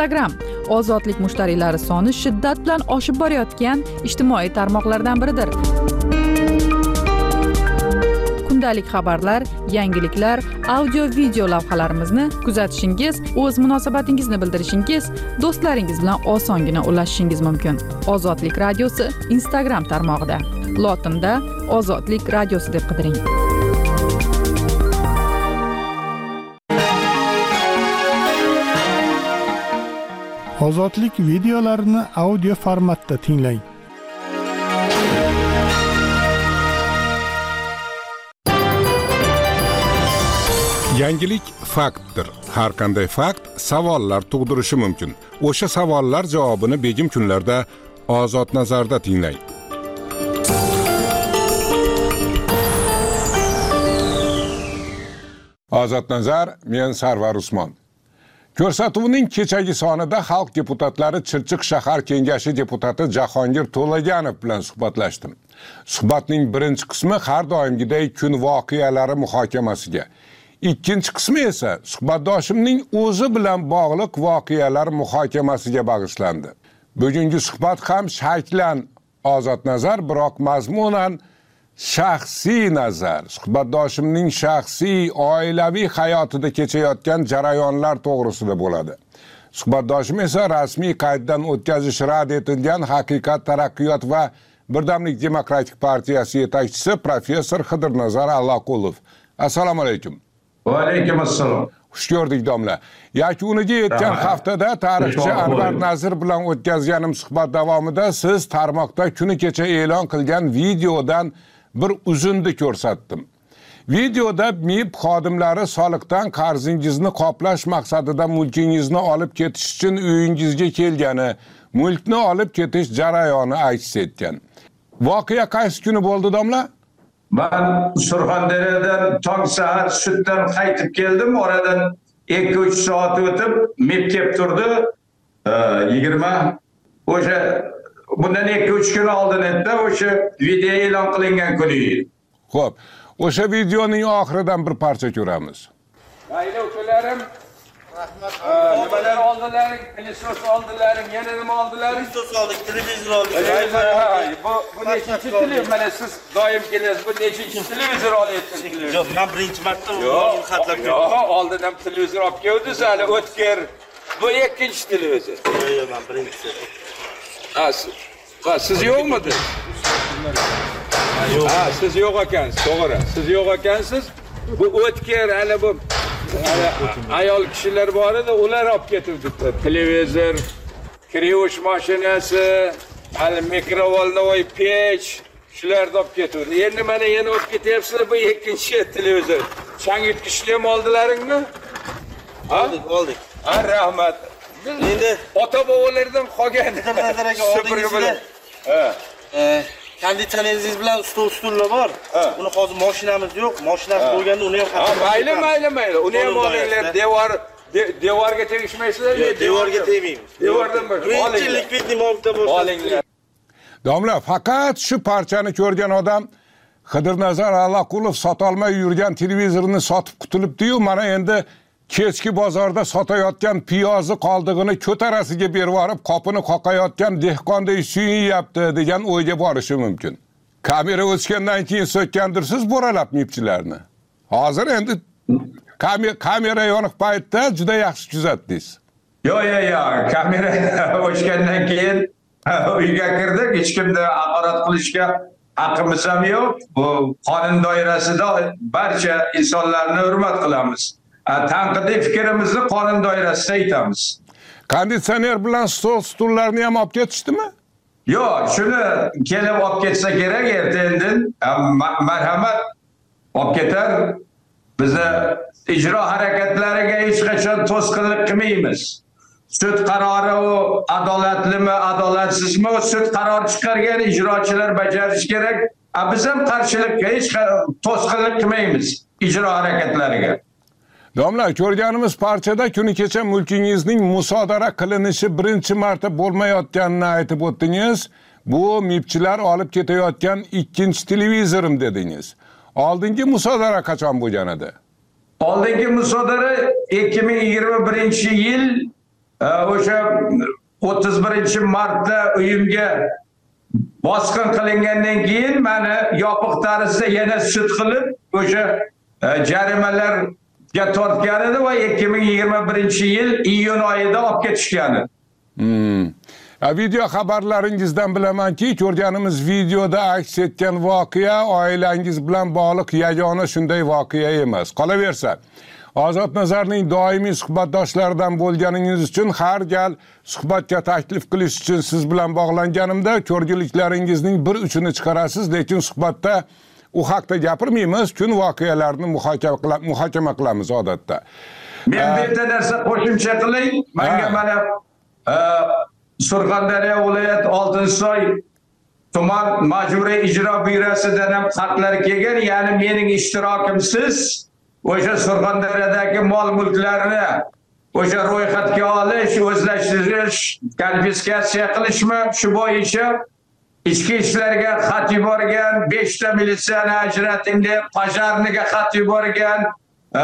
instagram. Ozodlik mushtariylari soni shiddat bilan oshib borayotgan ijtimoiy tarmoqlardan biridir. Kundalik xabarlar yangiliklar audio video lavhalarimizni kuzatishingiz o'z munosabatingizni bildirishingiz do'stlaringiz bilan osongina ulashishingiz mumkin. Ozodlik radiosi instagram tarmog'ida. Lotinda ozodlik radiosi deb qidiring ozodlik videolarini audio formatda tinglang. Yangilik faktdir. Har qanday fakt savollar tug'dirishi mumkin. O'sha savollar javobini begim kunlarda ozod nazarda tinglang. Ozod nazar men sarvar usmon. Ko'rsatuvning kechagi sonida xalq deputatlari chirchiq shahar kengashi deputati jahongir to'laganov bilan suhbatlashdim. Suhbatning birinchi qismi har doimgiday kun voqealari muhokamasiga. Ikkinchi qismi esa suhbatdoshimning o'zi bilan bog'liq voqealar muhokamasiga bag'ishlandi. Bugungi suhbat ham shaklan ozod nazar biroq mazmunan shaxsiy nazar. Suhbatdoshimning shaxsiy oilaviy hayotida kechayotgan jarayonlar to'g'risida bo'ladi. Suhbatdoshim esa rasmiy qayddan o'tkazish rad etilgan haqiqat taraqqiyot va birdamlik demokratik partiyasi yetakchisi professor xidirnazar allaqulov assalomu alaykum. Va alaykum assalom xush ko'rdik domla. Yakuniga yetgan haftada tarixchi anvar nazir bilan o'tkazganim suhbat davomida siz tarmoqda kuni kecha e'lon qilgan videodan bir uzunni ko'rsatdim. Videoda mib xodimlari soliqdan qarzingizni qoplash maqsadida mulkingizni olib ketish uchun uyingizga kelgani mulkni olib ketish jarayoni aks etgan. Voqea qaysi kuni bo'ldi domla? Man surxondaryodan tong sahar suddan qaytib keldim. Oradan ikki uch soat o'tib mib kelib turdi. Yigirma o'sha bundan ikki uch kun oldin edi o'sha video e'lon qilingan kuni. Ho'p o'sha videoning oxiridan bir parcha ko'ramiz. Mayli ukalarim nimalar oldilaring? Pilisos oldilaring yana nima oldilaring? Sos oldik, televizor oldik. Televizor, bu bu nechinchi telev mana siz doim kelasiz bu nechinchi televizor olyapsiz Yo'q, men birinchi marta yo'q, xatlab yo'q oldin ham televizor olib keldingiz hali o'tkir. Bu ikkinchi televizor. Yo'q, yo'q, men birinchisi. Ha siz yo'qmisiz ha siz yo'q ekansiz to'g'ri. Siz yo'q ekansiz. Bu o'tkir hali bu ayol kishilar bor edi ular olib ketibdi. Televizor kir yuvish mashinasi hali mikrovolnovoy pech shularni olib ketuvdi. Endi mana yana olib ketyapsizlar bu ikkinchi televizor. Chang yutgichni ham oldilaringmi? Ha? Oldik, oldik. ha rahmat Endi ota bobolardan qolgan supurgi bilan ha. e, konditsioneringiz bilan stol stullar bor. Uni hozir mashinamiz yo'q. Mashinasi bo'lganda uni ham mayli mayli mayli. Uni ham olinglar. devor de- devorga tegishmaysizlar devorga tegmaymiz. devordan bir Birinchi likvidniy bo'lsa. olinglar. Domla faqat shu parchani ko'rgan odam xidirnazar allaqulov sotolmay yurgan televizorni sotib qutulibdiyu mana endi kechki bozorda sotayotgan piyozni qoldig'ini ko'tarasiga berib yuborib qopini qoqayotgan dehqonday suyinyapti degan o'yga borishi mumkin. Kamera o'chgandan keyin so'kkandirsiz bo'ralab mibchilarni. Hozir endi kamera yoniq paytda juda yaxshi kuzatdingiz. Yo'q yo'q yo'q kamera o'chgandan keyin uyga kirdik hech kimni haqorat qilishga haqqimiz ham yo'q. Bu qonun doirasida barcha insonlarni hurmat qilamiz. Tanqidiy fikrimizni qonun doirasida aytamiz konditsioner bilan stol stullarni ham olib ketishdimi? Yo'q shuni kelib olib ketsa kerak erta indin ma- marhamat olib ketar. Bizni ijro harakatlariga hech qachon to'sqinlik qilmaymiz. Sud qarori u adolatlimi adolatsizmi sud qaror chiqargan ijrochilar bajarishi kerak. A biz ham qarshilik hech to'sqinlik qilmaymiz ijro harakatlariga domla ko'rganimiz parchada kuni kecha mulkingizning musodara qilinishi birinchi marta bo'lmayotganini aytib o'tdingiz. Bu mibchilar olib ketayotgan ikkinchi televizorim dedingiz. Oldingi musodara qachon bo'lgan edi oldingi musodara 2021 yil e, o'sha o'ttiz birinchi martda uyimga bosqin qilingandan keyin mani yopiq tarzda yana sud qilib o'sha e, jarimalar jarimalarga tortgan edi va ikki ming yigirma birinchi yil iyun oyida olib ketishgan edi hmm. video xabarlaringizdan bilamanki ko'rganimiz videoda aks etgan voqea oilangiz bilan bog'liq yagona shunday voqea emas. Qolaversa ozod nazarning doimiy suhbatdoshlaridan bo'lganingiz uchun har gal suhbatga taklif qilish uchun siz bilan bog'langanimda ko'rgiliklaringizning bir uchini chiqarasiz lekin suhbatda u haqda gapirmaymiz. Kun voqealarni muhokama qila- muhokama qilamiz odatda. Men bitta narsa qo'shimcha qilay manga Ha. mana e, surxondaryo viloyat oltinsoy tuman majburiy ijro byurosidan ham xatlar kelgan. Ya'ni mening ishtirokimsiz o'sha surxondaryodagi mol mulklarni o'sha ro'yxatga olish o'zlashtirish konfiskatsiya qilishmi shu bo'yicha ichki ishlarga xat yuborgan beshta militsiyani ajrating deb пожарныйga xat yuborgan e,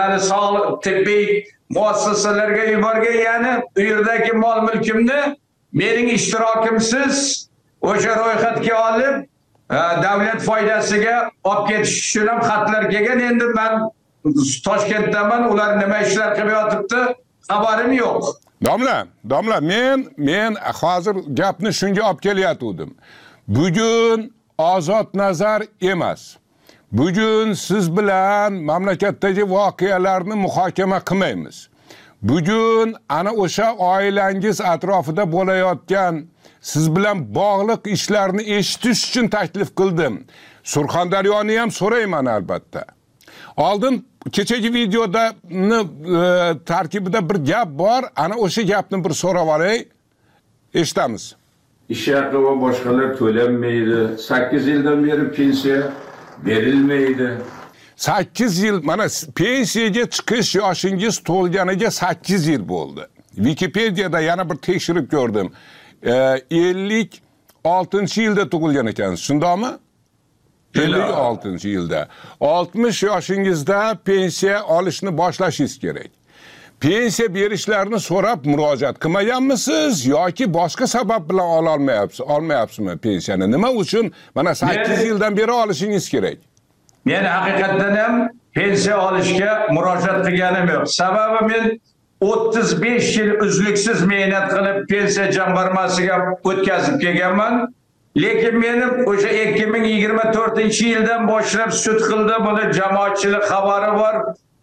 hali sog'liq tibbiy muassasalarga yuborgan ya'ni u yerdagi mol mulkimni mening ishtirokimsiz o'sha ro'yxatga olib e, davlat foydasiga olib ketish uchun ham xatlar kelgan. Endi man toshkentdaman ular nima ishlar qilib yotibdi xabarim yo'q. Domla domla men men hozir gapni shunga olib kelayotgandim bugun ozod nazar emas. Bugun siz bilan mamlakatdagi voqealarni muhokama qilmaymiz. Bugun ana o'sha oilangiz atrofida bo'layotgan siz bilan bog'liq ishlarni eshitish uchun taklif qildim. Surxondaryoni ham so'rayman albatta. Oldin kechagi videoda e, tarkibida bir gap bor. Ana o'sha gapni bir so'rab olay. Eshitamiz. Ish haqi va boshqalar to'lanmaydi. Sakkiz yildan beri pensiya berilmaydi. Sakkiz yil mana pensiyaga chiqish yoshingiz to'lganiga sakkiz yil bo'ldi. Wikipediyada yana bir tekshirib ko'rdim. Ellik oltinchi yilda tug'ilgan ekansiz shundoqmi ellik oltinchi yilda oltmish yoshingizda pensiya olishni boshlashingiz kerak. Pensiya berishlarini so'rab murojaat qilmaganmisiz yoki boshqa sabab bilan ololmayapsiz olmayapsizmi pensiyani? Nima uchun? Mana sakkiz Men- yildan beri olishingiz kerak. Men haqiqatdan ham pensiya olishga murojaat qilganim yo'q. Sababi men o'ttiz besh yil uzluksiz mehnat qilib pensiya jamg'armasiga o'tkazib kelganman lekin meni o'sha ikki ming yigirma to'rtinchi yildan boshlab sud qildi. Buni jamoatchilik xabari bor.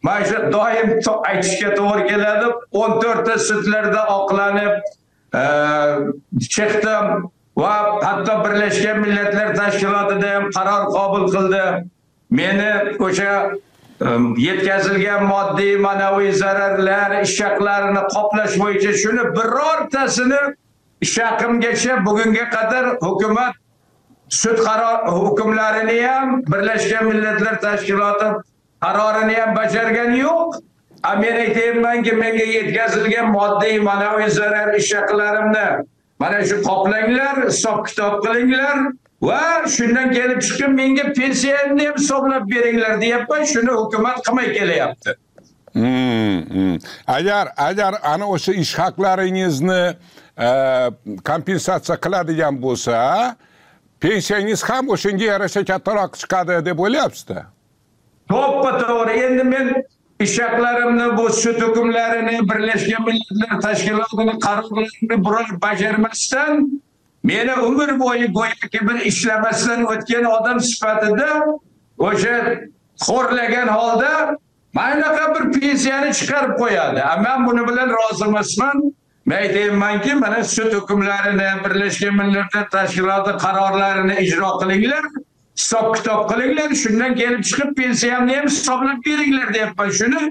Mana shu doim aytishga to'g'ri keladi. O'n to'rtta sudlarda oqlanib e, chiqdim va hatto birlashgan millatlar tashkilotida ham qaror qabul qildi. Meni o'sha e, yetkazilgan moddiy ma'naviy zararlar ish haqlarini qoplash bo'yicha shuni birortasini ish bugunga qadar hukumat sud qaror hukmlarini ham birlashgan millatlar tashkiloti qarorini ham bajargani yo'q. A men aytyapmanki menga yetkazilgan moddiy ma'naviy zarar ish haqlarimni mana shu qoplanglar hisob kitob qilinglar va shundan kelib chiqib menga pensiyamni ham hisoblab beringlar deyapman. Shuni hukumat qilmay kelyapti hmm, hmm. agar agar ana o'sha ish haqlaringizni kompensatsiya qiladigan bo'lsa pensiyangiz ham o'shanga yarasha kattaroq chiqadi deb o'ylayapsizda to'ppa to'g'ri endi men ishaqlarimni bu sut hukmlarini birlashgan millatlar tashkilotini qarorlarini biror bajarmasdan meni umr bo'yi go'yoki bir ishlamasdan o'tgan odam sifatida o'sha xo'rlagan holda mana bir pensiyani chiqarib qo'yadi A man buni bilan rozi emasman men aytaymanki, mana sud hukmlarini birlashgan millatlar tashkiloti qarorlarini ijro qilinglar hisob kitob qilinglar shundan kelib chiqib pensiyamni ham hisoblab beringlar deyapman shuni.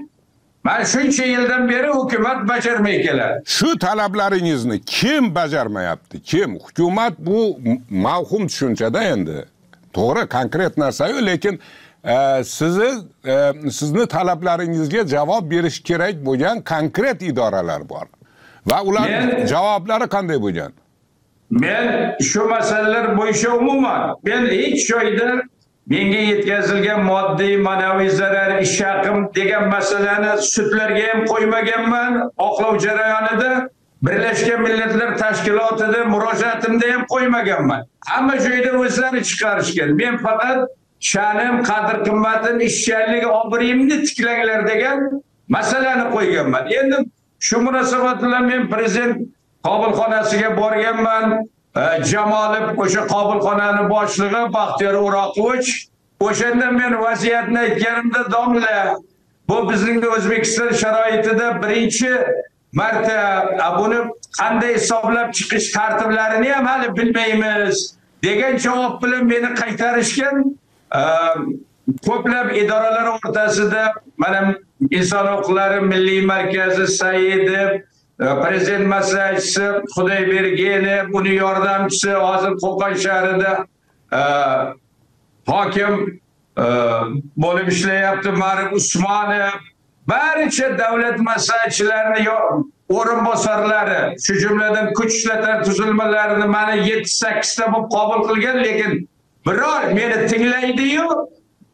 Man shuncha yildan beri hukumat bajarmay keladi. Shu talablaringizni kim bajarmayapti? Kim? Hukumat bu mavhum tushunchada endi. To'g'ri konkret narsa-yu, lekin e, sizni e, sizni talablaringizga javob berish kerak bo'lgan konkret idoralar bor. Va ular javoblari qanday bo'lgan men shu masalalar bo'yicha umuman men hech joyda menga yetkazilgan moddiy ma'naviy zarar ish haqim degan masalani sudlarga ham qo'ymaganman. Oqlov jarayonida birlashgan millatlar tashkilotida murojaatimda ham qo'ymaganman. Hamma joyda o'zlari chiqarishgan men faqat sha'nim qadr qimmatim ishchanlik obro'yimni tiklanglar degan masalani qo'yganman. Endi shu munosabat bilan men prezident qabulxonasiga borganman. E, Jamolov o'sha qabulxonani boshlig'i baxtiyor o'roqovich o'shanda men vaziyatni aytganimda domla bu bizning o'zbekiston sharoitida birinchi marta buni qanday hisoblab chiqish tartiblarini ham hali bilmaymiz degan javob bilan meni qaytarishgan e, ko'plab idoralar o'rtasida mana inson huquqlari milliy markazi saidov e, prezident maslahatchisi xudoybergenov uni yordamchisi hozir qo'qon shahrida e, hokim e, bo'lib ishlayapti marif usmonov. Barcha davlat maslahatchilarini o'rinbosarlari shu jumladan kuch ishlatar tuzilmalarini mana yetti sakkizta bo'lib qabul qilgan lekin biror meni tinglaydiyu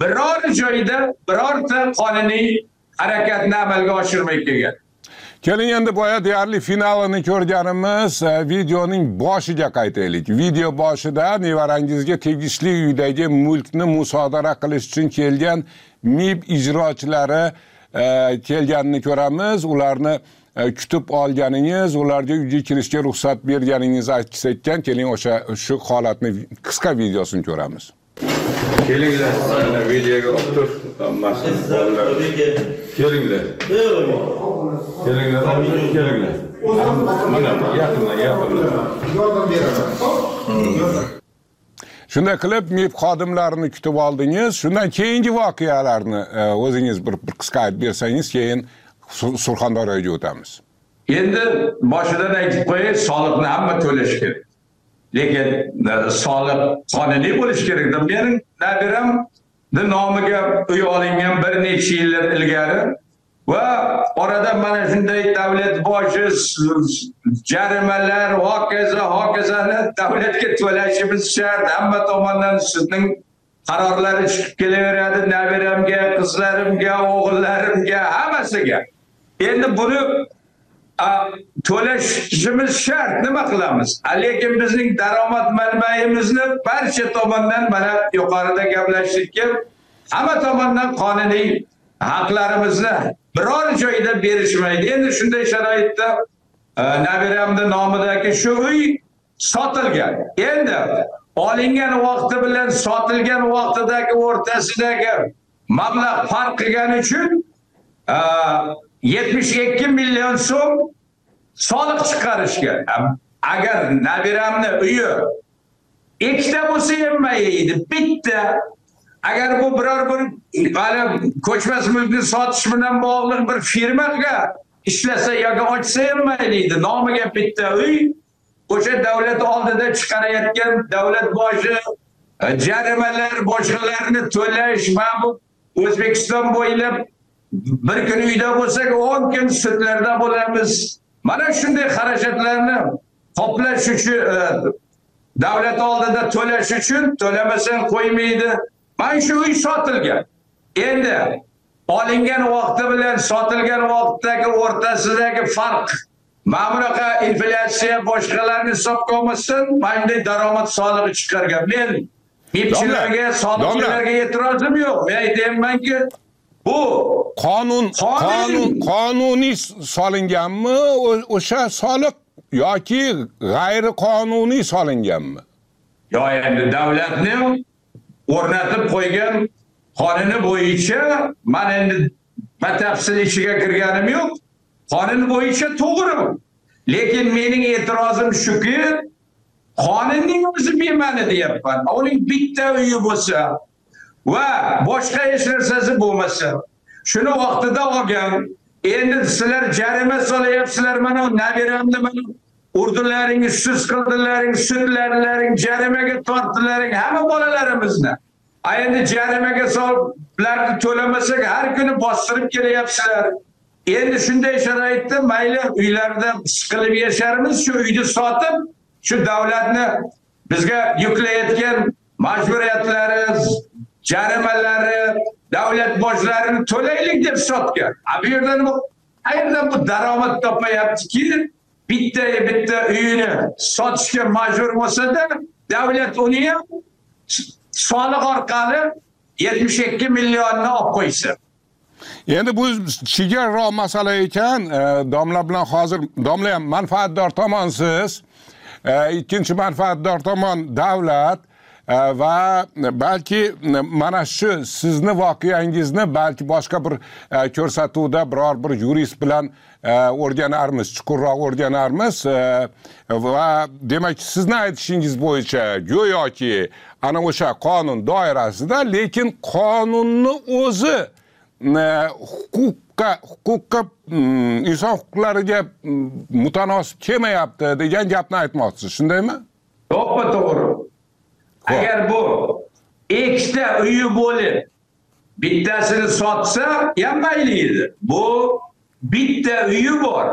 biror joyda birorta qonuniy harakatni amalga oshirmay kelgan. Keling endi boya deyarli finalini ko'rganimiz e, videoning boshiga qaytaylik. Video boshida nevarangizga tegishli uydagi mulkni musodara qilish uchun kelgan mib ijrochilari e, kelganini ko'ramiz. Ularni e, kutib olganingiz ularga uyga kirishga ruxsat berganingizni aks etgan keling o'sha shu holatni qisqa videosini ko'ramiz. Kelinglar, mana videoga olib tur. Hammasi bolalar. Kelinglar. Kelinglar, kelinglar. Mana yaqindan, yaqindan. shunday qilib mib xodimlarini kutib oldingiz shundan keyingi voqealarni e, o'zingiz bir, bir qisqa aytib bersangiz keyin Sur- surxondaryoga o'tamiz endi boshidan aytib qo'yay soliqni hamma to'lash kerak lekin e, soliq qonuniy bo'lishi kerak. Mening nabiramni nomiga uy olingan bir necha yillar ilgari va orada mana shunday davlat boji jarimalar hokazo hokazoni davlatga to'lashimiz shart. Hamma tomondan sizning qarorlari chiqib kelaveradi. Nabiramga qizlarimga o'g'illarimga hammasiga. Endi buni to'lashimiz shart. Nima qilamiz? Lekin bizning daromad manbaimizni barcha tomondan mana yuqorida gaplashdik hamma tomondan qonuniy haqlarimizni biror joyda berishmaydi. Endi shunday sharoitda e, nabiramni nomidagi shu uy sotilgan. Endi olingan vaqti bilan sotilgan vaqtidagi o'rtasidagi mablag' farq qilgani uchun e, 72 million so'm soliq chiqarishga. Agar nabiramni uyi ikkita bo'lsa ham mayli bitta. Agar bu biror bir hali ko'chmas mulkni sotish bilan bog'liq bir firmaga ishlasa yoki ochsa ham mayli nomiga bitta uy o'sha davlat oldida chiqarayotgan davlat boji e, jarimalar boshqalarni to'lash mana bu o'zbekiston bo'ylab bir kun uyda bo'lsak o'n kun sudlarda bo'lamiz. Mana shunday xarajatlarni qoplash uchun e, davlat oldida to'lash uchun to'lamasang qo'ymaydi. Mana shu uy sotilgan. Endi olingan vaqti bilan sotilgan vaqtdagi o'rtasidagi farq. Mana bunaqa inflyatsiya boshqalarni hisobga olmasdan mana bunday daromad solig'i chiqargan. Men mibchilarga soliqchilarga e'tirozim yo'q. Men aytyapmanki bu qonun Qonun- qonun qonuniy solinganmi? O'sha soliq yoki g'ayri qonuniy solinganmi? Yo endi davlatni o'rnatib qo'ygan qonuni bo'yicha man endi batafsil ichiga kirganim yo'q. Qonun bo'yicha to'g'ri. Lekin mening e'tirozim shuki qonunning o'zi bema'ni deyapman. Uning bitta uyi bo'lsa va boshqa hech narsasi bo'lmasa shuni vaqtida olgan endi sizlar jarima solyapsizlar mana nabiramni mana urdilaring ishsiz qildilaring sudlarlaring jarimaga tortdilaring hamma bolalarimizni. A endi jarimaga solib ularni to'lamasak har kuni bostirib kelyapsizlar. Endi shunday sharoitda mayli uylarda siqilib yasharmiz shu uyni sotib shu davlatni bizga yuklayotgan majburiyatlari jarimalari davlat bojlarini to'laylik deb sotgan a bu yerda nima qayerdan bu daromad topmayaptiki? Bitta bitta uyini sotishga majbur bo'lsada davlat uni ham soliq orqali yetmish ikki millionni olib qo'ysin. Endi bu chegararoq masala ekan. Domla bilan hozir domla ham manfaatdor tomonsiz. Ikkinchi manfaatdor tomon davlat va balki mana shu sizni voqeangizni balki boshqa bir e, ko'rsatuvda biror bir yurist bilan e, o'rganarmiz chuqurroq o'rganarmiz. E, va demak sizni aytishingiz bo'yicha go'yoki ana o'sha qonun doirasida lekin qonunni o'zi huquqqa huquqqa inson huquqlariga mutanosib kelmayapti degan gapni aytmoqchisiz shundaymi? To'ppa to'g'ri. Agar bu ikkita uyi bo'lib bittasini sotsa ham mayli edi. Bu bitta uyi bor.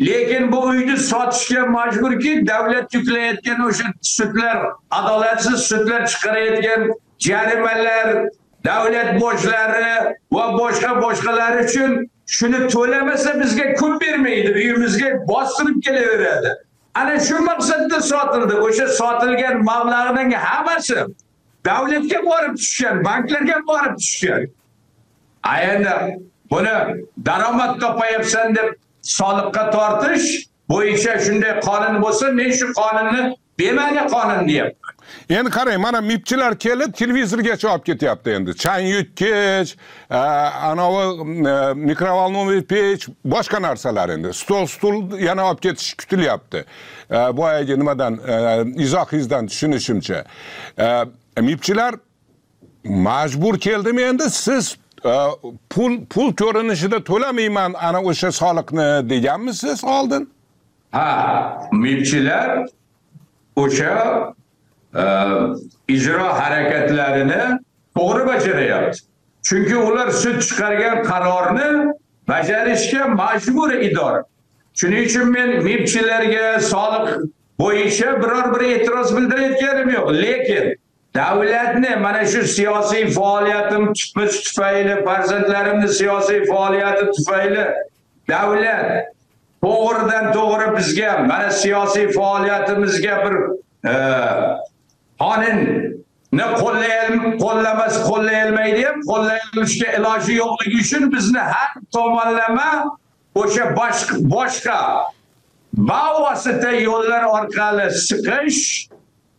Lekin bu uyni sotishga majburki davlat yuklayotgan o'sha sudlar adolatsiz sudlar chiqarayotgan jarimalar davlat bojlari va boshqa boshqalar uchun shuni to'lamasa bizga kun bermaydi. Uyimizga bostirib kelaveradi ana shu maqsadda sotildi. O'sha sotilgan mablag'ning hammasi davlatga borib tushgan banklarga borib tushgan. A endi buni daromad topayapsan deb soliqqa tortish bo'yicha shunday qonun bo'lsa men shu qonunni bema'ni qonun deyapman. Endi qarang mana mibchilar kelib televizorgacha olib ketyapti endi. Chang yutkich anavi e, e mikrovolnovый pech boshqa narsalar endi. Stol stul yana olib ketish kutilyapti. E, Boyagi nimadan e, izohingizdan tushunishimcha mibchilar majbur keldimi endi? Siz pul pul ko'rinishida to'lamayman ana o'sha soliqni deganmisiz oldin? Ha mibchilar o'sha ijro harakatlarini to'g'ri bajarayapti. Chunki ular sud chiqargan qarorni bajarishga majbur idora shuning uchun men mibchilarga soliq bo'yicha biror bir e'tiroz bildirayotganim yo'q. Lekin davlatni mana shu siyosiy faoliyatim faoliyatimiz tufayli farzandlarimni siyosiy faoliyati tufayli davlat to'g'ridan to'g'ri bizga mana siyosiy faoliyatimizga bir e, e, qonunni qo'llayol- qo'llamas qo'llayolmaydi ham qo'llayolishga iloji yo'qligi uchun bizni har tomonlama o'sha boshqa boshqa bevosita yo'llar orqali siqish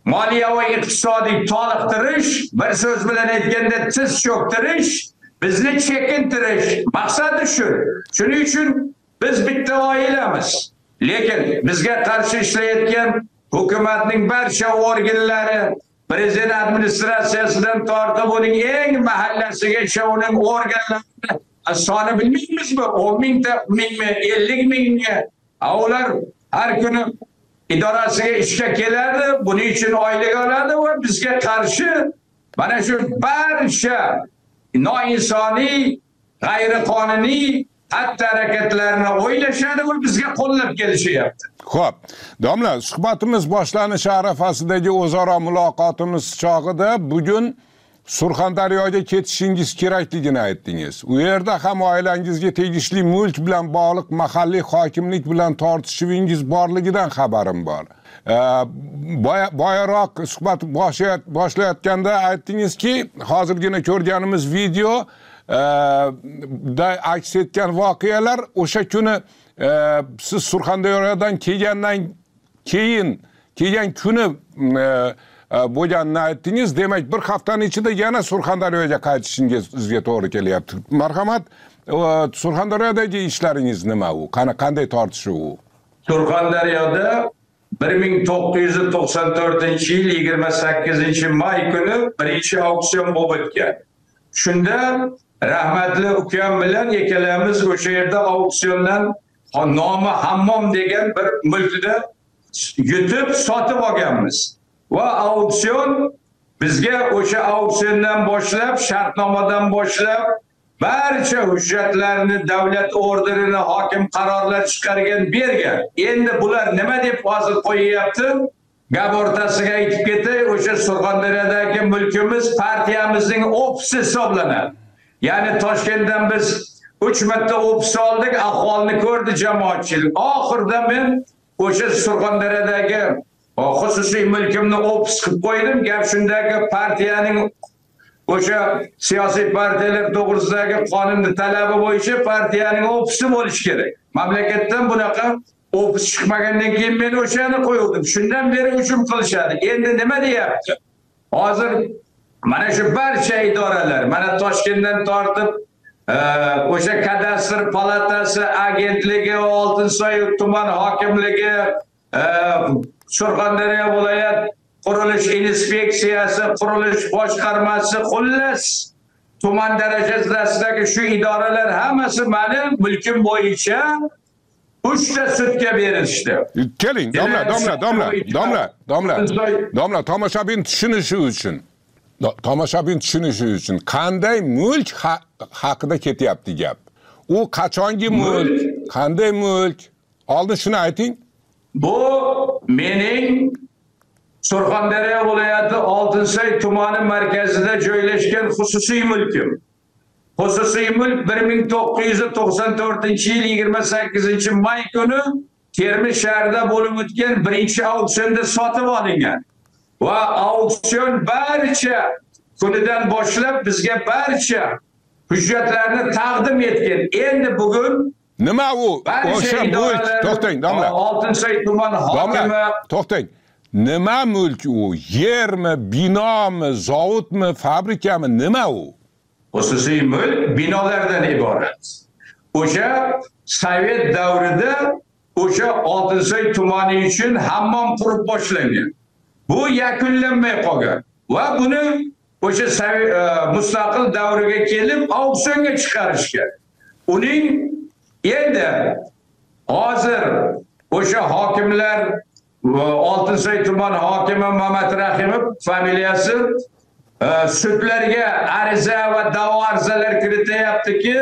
moliya va iqtisodiy toliqtirish bir so'z bilan aytganda tiz cho'ktirish bizni chekintirish. Maqsadi shu. Shuning uchun biz bitta oilamiz. Lekin bizga qarshi ishlayotgan hukumatning barcha organlari prezident administratsiyasidan tortib uning eng mahallasigacha uning organlarini soni bilmaymizmi? o'n mingta mingmi ellik mingmi A ular har kuni idorasiga ishga keladi buning uchun oylik oladi va bizga qarshi mana shu barcha noinsoniy g'ayriqonuniy xatti harakatlarini o'ylashadi va bizga qo'llab kelishyapti Xo'p, domla, suhbatimiz boshlanishi arafasidagi o'zaro muloqotimiz chog'ida bugun Surxondaryoga ketishingiz kerakligini aytdingiz. U yerda ham oilangizga tegishli mulk bilan bog'liq mahalliy hokimlik bilan tortishuvingiz borligidan xabarim bor. Boyaroq suhbat boshlayotganda aytdingizki, hozirgina ko'rganimiz video da aks etgan voqealar o'sha kuni e, siz Surxondaryodan kelgandan keyin kelgan kuni e, e, bo'lganini aytdingiz. Demak bir haftani ichida yana surxondaryoga qaytishingizga to'g'ri kelyapti. Marhamat surxondaryodagi ishlaringiz nima u? Qani qanday tortishuv u? Surxondaryoda bir ming to'qqiz yuz to'qson to'rtinchi yil yigirma sakkizinchi may kuni birinchi auksion bo'lib o'tgan. Shunda rahmatli ukam bilan ikkalamiz o'sha yerda auksiondan nomi hammom degan bir mulkni yutib sotib olganmiz. Va auksion bizga o'sha auksiondan boshlab shartnomadan boshlab barcha hujjatlarni davlat orderini hokim qarorlar chiqargan bergan. Endi bular nima deb hozir qo'yyapti? Gap o'rtasiga aytib ketay o'sha surxondaryodagi mulkimiz partiyamizning ofisi hisoblanadi. Ya'ni toshkentdan biz uch marta ofis oldik ahvolni ko'rdi jamoatchilik. Oxirida men o'sha surxondaryodagi xususiy mulkimni ofis qilib qo'ydim. Gap shundaki partiyaning o'sha siyosiy partiyalar to'g'risidagi qonunni talabi bo'yicha partiyaning ofisi bo'lishi kerak. Mamlakatdan bunaqa ofis chiqmagandan keyin men o'shani qo'yuvdim. Shundan beri hujum qilishadi. Endi nima deyapti? Hozir mana shu barcha idoralar mana toshkentdan tortib e, o'sha kadastr palatasi agentligi oltinsoy tuman hokimligi e, surxondaryo viloyat qurilish inspeksiyasi qurilish boshqarmasi xullas tuman darajasidagi shu idoralar hammasi mani mulkim bo'yicha uchta sudga berishdi. Keling domla domla domla domla domla domla tomoshabin tushunishi uchun tomoshabin tushunishi uchun qanday mulk ha- haqida ketyapti gap? U qachongi mulk? Qanday mulk? Oldin shuni ayting. Bu mening surxondaryo viloyati oltinsoy tumani markazida joylashgan xususiy mulkim. Xususiy mulk bir ming to'qqiz yuz to'qson to'rtinchi yil yigirma sakkizinchi may kuni termiz shahrida bo'lib o'tgan birinchi auksionda sotib olingan va auksion barcha kunidan boshlab bizga barcha hujjatlarni taqdim etgan endi bugun nima u? O'sha mulk. to'xtang domla. Oltinsoy tuman hokimi to'xtang. Nima mulk u? Yermi binomi zavodmi fabrikami? Nima u? Xususiy mulk binolardan iborat. O'sha sovet davrida o'sha oltinsoy tumani uchun hammom qurib boshlangan bu yakunlanmay qolgan. Va buni o'sha e, mustaqil davriga kelib auksionga chiqarishgan uning endi hozir o'sha hokimlar e, oltinsoy tuman hokimi mamat rahimov familiyasi e, sudlarga ariza va da'vo arizalar kirityaptiki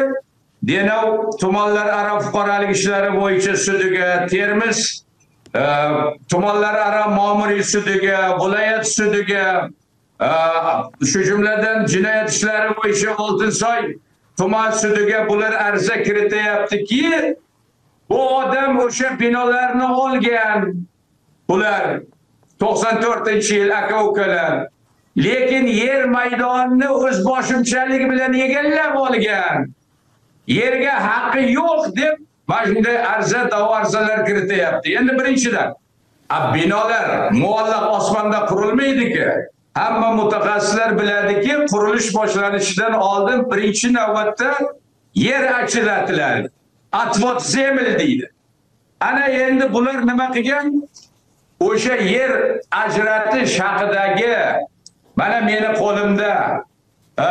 denov tumanlararo fuqarolik ishlari bo'yicha sudiga termiz Э, tumanlararo ma'muriy sudiga viloyat sudiga э, shu jumladan jinoyat ishlari bo'yicha oltinsoy tuman sudiga bular ariza kirityaptiki bu odam o'sha binolarni olgan bular 94 yil aka ukalar lekin yer maydonini o'z boshimchaligi bilan egallab olgan yerga haqqi yo'q deb mana shunday arza da'vo arzalar kirityapti. Endi birinchidan binolar muallaq osmonda qurilmaydiki hamma mutaxassislar biladiki qurilish boshlanishidan oldin birinchi navbatda yer ajratiladi atvot zeml deydi. Ana endi bular nima qilgan? O'sha yer ajratish haqidagi mana meni qo'limda e,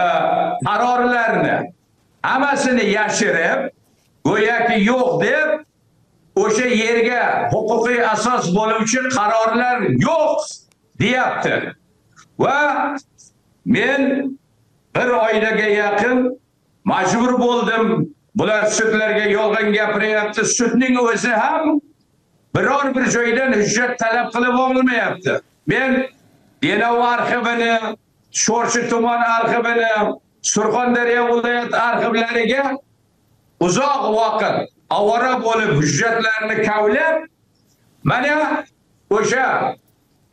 qarorlarni hammasini yashirib go'yoki yo'q deb o'sha yerga huquqiy asos bo'luvchi qarorlar yo'q deyapti. Va men bir oydaga yaqin majbur bo'ldim. Bular sudlarga yolg'on gapiryapti. Sudning o'zi ham biror bir joydan hujjat talab qilib olmayapti. Men denov arxivini sho'rchi tuman arxivini surxondaryo viloyat arxivlariga uzoq vaqt ovora bo'lib hujjatlarni kavlab mana o'sha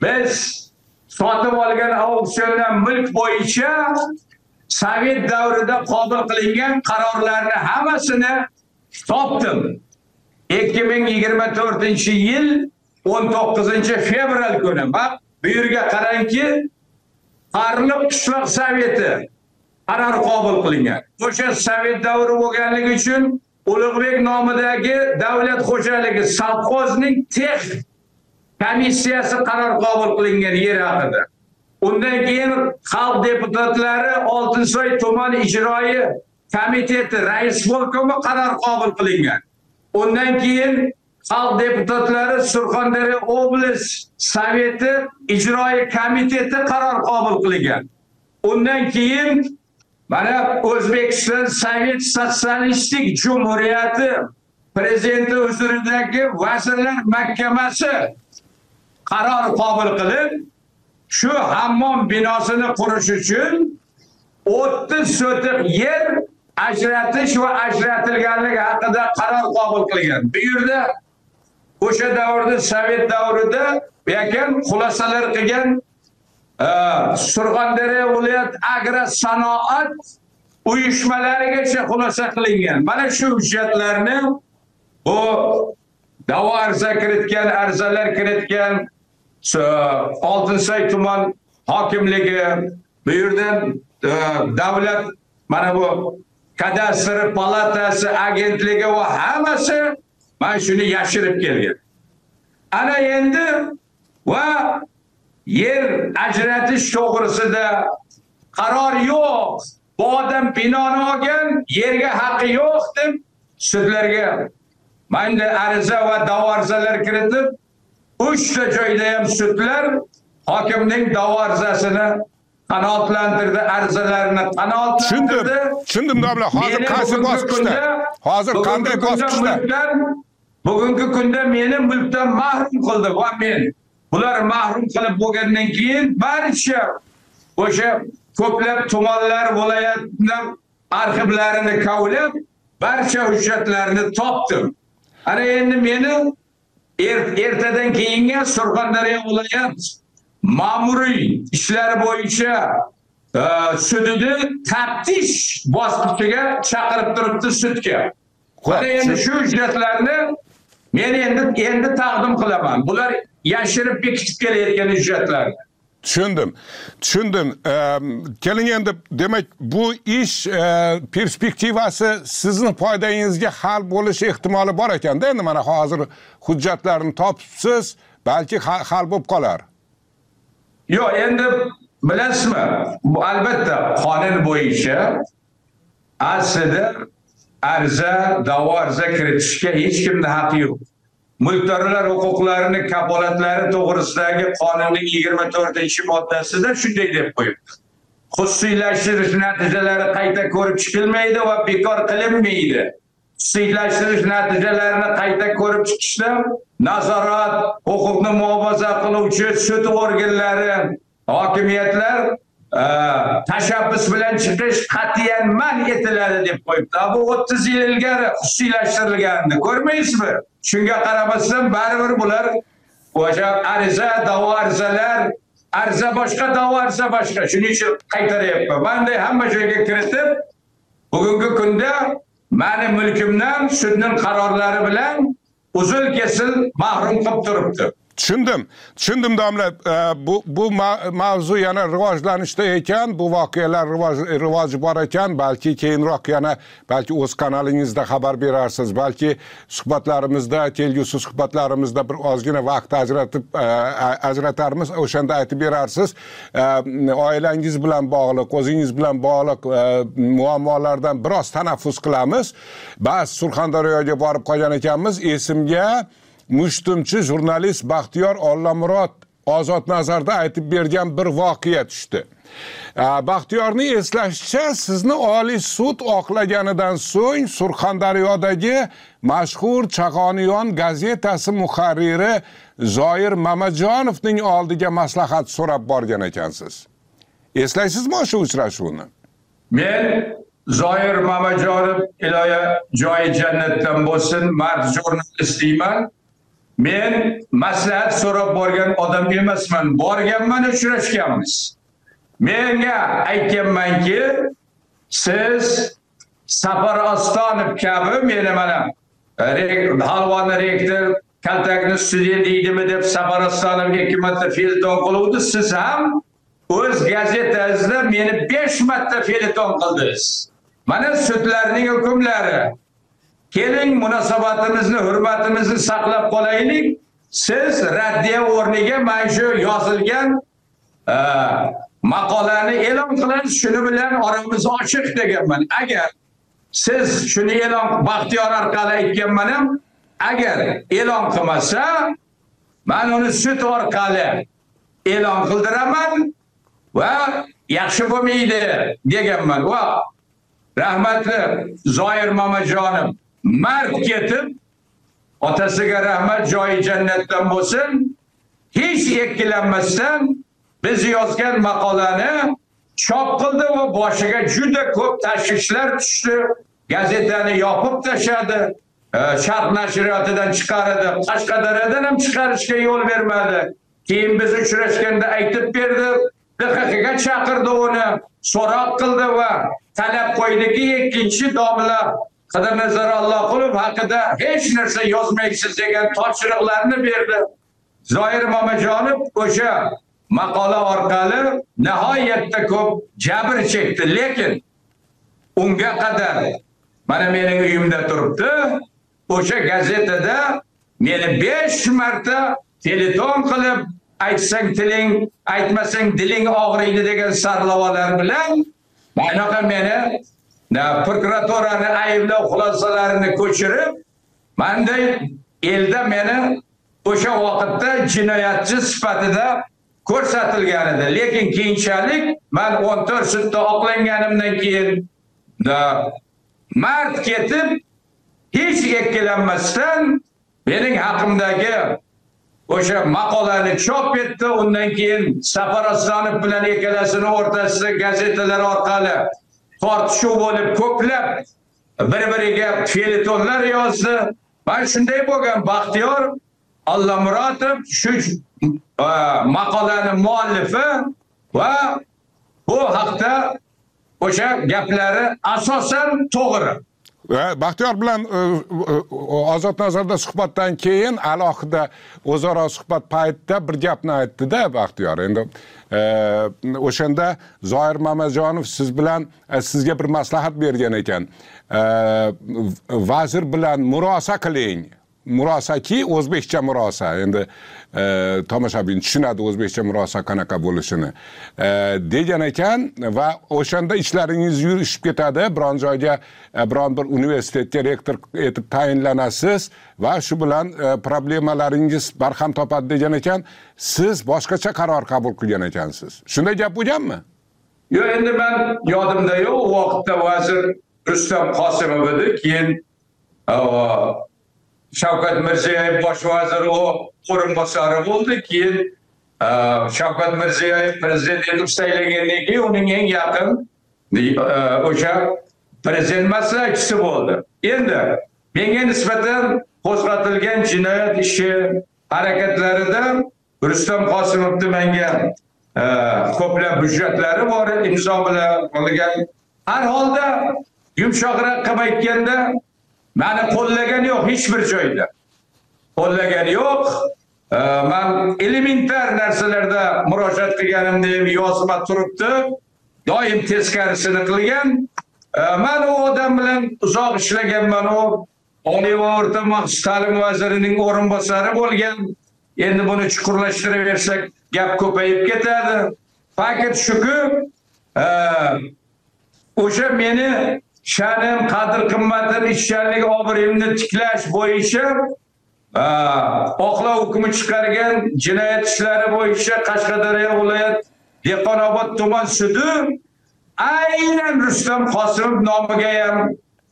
biz sotib olgan auksiondan mulk bo'yicha sovet davrida qabul qilingan qarorlarni hammasini topdim. 2024 yil 19 fevral kuni. Bak bu yerga qarangki Qarliq qishloq soveti qaror qabul qilingan. O'sha sovet davri bo'lganligi uchun ulug'bek nomidagi davlat xo'jaligi sovxozning tex komissiyasi qaror qabul qilingan yer haqida. Undan keyin xalq deputatlari oltinsoy tuman ijroiy komiteti rais bo'lkomi qaror qabul qilingan. Undan keyin xalq deputatlari surxondaryo oblast soveti ijroiy komiteti qaror qabul qilingan. Undan keyin mana o'zbekiston sovet sotsialistik jumuriyati prezidenti huzuridagi vazirlar mahkamasi qaror qabul qilib shu hammom binosini qurish uchun 30 sotix yer ajratish va ajratilganligi haqida qaror qabul qilgan. Bu yerda o'sha davrda sovet davrida bu ekan xulosalar qilgan surxondaryo viloyat agro sanoat uyushmalarigacha xulosa qilingan. Mana shu hujjatlarni bu da'vo arza kiritgan arzalar kiritgan oltinsoy tuman hokimligi bu yerdan e, davlat mana bu kadastr palatasi agentligi va hammasi mana shuni yashirib kelgan. Ana endi va yer ajratish to'g'risida qaror yo'q. Bu odam binoni olgan yerga haqqi yo'q deb sudlarga mana ariza va da'vo arizalar kiritib uchta joyda ham sudlar hokimning da'vo arizasini qanoatlantirdi arizalarini tushundim qanoatlantirdi. Tushundim domla hozir qaysi bosqichda? hozir qanday bosqichda? bugungi kunda meni mulkdan mahrum qildi va men bular mahrum qilib bo'lgandan keyin barcha o'sha ko'plab tumanlar viloyatlar arxivlarini kavlab barcha hujjatlarni topdim. Ana endi meni er- ertadan keyingi surxondaryo viloyat ma'muriy ishlari bo'yicha e, sudini taftish bosqichiga chaqirib turibdi sudga. Mana endi shu hujjatlarni men endi endi taqdim qilaman. Bular yashirib bekitib kelayotgan hujjatlarni tushundim. Tushundim. Keling endi demak bu ish eh, perspektivasi sizni foydangizga hal bo'lishi ehtimoli bor ekanda. Endi mana hozir hujjatlarni topibsiz balki ha- hal bo'lib qolar. Yo'q endi bilasizmi bu albatta qonun bo'yicha aslida arza da'vo arza kiritishga hech kimni haqqi yo'q mulkdorlar huquqlarini kafolatlari to'g'risidagi qonunning yigirma to'rtinchi moddasida shunday deb qo'yibdi. Xususiylashtirish natijalari qayta ko'rib chiqilmaydi va bekor qilinmaydi. Xususiylashtirish natijalarini qayta ko'rib chiqishda nazorat huquqni muhofaza qiluvchi sud organlari hokimiyatlar Э, tashabbus bilan chiqish qat'iyan man etiladi deb qo'yibdi. Bu o'ttiz yil ilgari xususiylashtirilganini ko'rmaysizmi? Shunga qaramasdan baribir bular o'sha ariza da'vo arizalar arza boshqa da'vo arza boshqa. Shuning uchun qaytaryapman. Manday hamma joyga kiritib bugungi kunda mani mulkimdan sudning qarorlari bilan uzil kesil mahrum qilib turibdi. Tushundim. Tushundim domla e, bu bu mavzu yana rivojlanishda ekan bu voqealar rivoj rivoji bor ekan balki keyinroq yana balki o'z kanalingizda xabar berarsiz balki suhbatlarimizda kelgusi suhbatlarimizda bir ozgina vaqt ajratib e, ajratarmiz o'shanda aytib berarsiz. E, oilangiz bilan bog'liq o'zingiz bilan bog'liq muammolardan biroz tanaffus qilamiz. Bas surxondaryoga borib qolgan ekanmiz. Esimga mushtumchi jurnalist baxtiyor ollamurod ozod nazarda aytib bergan bir voqea tushdi. Baxtiyorni eslashicha sizni oliy sud oqlaganidan so'ng surxondaryodagi mashhur chaqoniyon gazetasi muharriri zoir mamajonovning oldiga maslahat so'rab borgan ekansiz. Eslaysizmi o'sha uchrashuvni? Men zoir mamajonov iloya joyi jannatdan bo'lsin mard jurnalist deyman. Men maslahat so'rab borgan odam emasman borganman uchrashganmiz. Menga aytganmanki siz safar ostonov kabi meni mana e, re- halvoni rektor kaltakni student deydimi deb safar ostonovga ikki marta feliton qiluvdi. Siz ham o'z gazetangizda meni besh marta feliton qildingiz. Mana sudlarning hukmlari keling munosabatimizni hurmatimizni saqlab qolaylik. Siz raddiya o'rniga mana shu yozilgan e, maqolani e'lon qilasiz. Shuni bilan oramiz ochiq deganman. Agar siz shuni e'lon baxtiyor orqali aytganman ham agar e'lon qilmasa man uni sud orqali e'lon qildiraman va yaxshi bo'lmaydi deganman. Va rahmatli zoir mamajonov mard ketib otasiga rahmat joyi jannatdan bo'lsin. Hech ikkilanmasdan biz yozgan maqolani chop qildi va boshiga juda ko'p tashvishlar tushdi. Gazetani yopib tashladi e, sharq nashriyotidan chiqardi qashqadaryodan ham chiqarishga yo'l bermadi. Keyin biz uchrashganda aytib berdi dxkga chaqirdi uni so'roq qildi va talab qo'ydiki ikkinchi domla qidirnazar alloqulov haqida hech narsa yozmaysiz degan topshiriqlarni berdi zoir mamajonov o'sha maqola orqali nihoyatda ko'p jabr chekdi lekin unga qadar mana mening uyimda turibdi. O'sha gazetada meni 5 marta telefon qilib aytsang tiling aytmasang diling og'riydi degan sarlavolar bilan bunaqa meni prokuraturani ayblov xulosalarini ko'chirib manday elda meni o'sha vaqtda jinoyatchi sifatida ko'rsatilgan edi. Lekin keyinchalik man 14 sudda oqlanganimdan keyin mard ketib hech ikkilanmasdan mening haqimdagi o'sha maqolani chop etdi. Undan keyin safar bilan ikkalasini o'rtasida gazetalar orqali tortishuv bo'lib ko'plab bir biriga feletonlar yozdi. Mana shunday bo'lgan baxtiyor allamurotov shu e, maqolani muallifi va bu haqda o'sha gaplari asosan to'g'ri. E, baxtiyor bilan e, e, ozod nazarda suhbatdan keyin alohida o'zaro suhbat paytida bir gapni aytdida baxtiyor. Endi o'shanda zoir mamajonov siz bilan sizga bir maslahat bergan ekan. Vazir bilan murosa qiling. Murosaki o'zbekcha murosa. Endi Э, tomoshabin tushunadi o'zbekcha murosa qanaqa bo'lishini. Э, degan ekan va o'shanda ishlaringiz yurishib ketadi. Biron joyga e, biron bir universitetga rektor etib tayinlanasiz va shu bilan e, problemalaringiz barham topadi degan ekan siz boshqacha qaror qabul qilgan ekansiz. Shunday gap bo'lganmi? Yo'q endi man yodimda yo'q. U vaqtda vazir rustam qosimov edi keyin e, shavkat mirziyoyev bosh vazir o'rinbosari bo'ldi. Keyin e, shavkat mirziyoyev prezident etib saylangandan keyin uning eng yaqin e, o'sha prezident maslahatchisi bo'ldi. Endi menga nisbatan qo'zg'atilgan jinoyat ishi harakatlarida rustam qosimovni menga e, ko'plab hujjatlari bor imzo bilan olgan. Har holda yumshoqroq qilib aytganda mani qo'llagan yo'q hech bir joyda. Qo'llagani yo'q. Man elementar narsalarda murojaat qilganimda ham yozma turibdi. Doim teskarisini qilgan. Man u odam bilan uzoq ishlaganman. U oliy va o'rta maxsus ta'lim vazirining o'rinbosari bo'lgan. Endi buni chuqurlashtiraversak gap ko'payib ketadi. Fakt shuki o'sha meni sha'nim qadr qimmatim ishchanlik obro'yimni tiklash bo'yicha oqlov hukmi chiqargan jinoyat ishlari bo'yicha qashqadaryo viloyat dehqonobod tuman sudi aynan rustam qosimov nomiga ham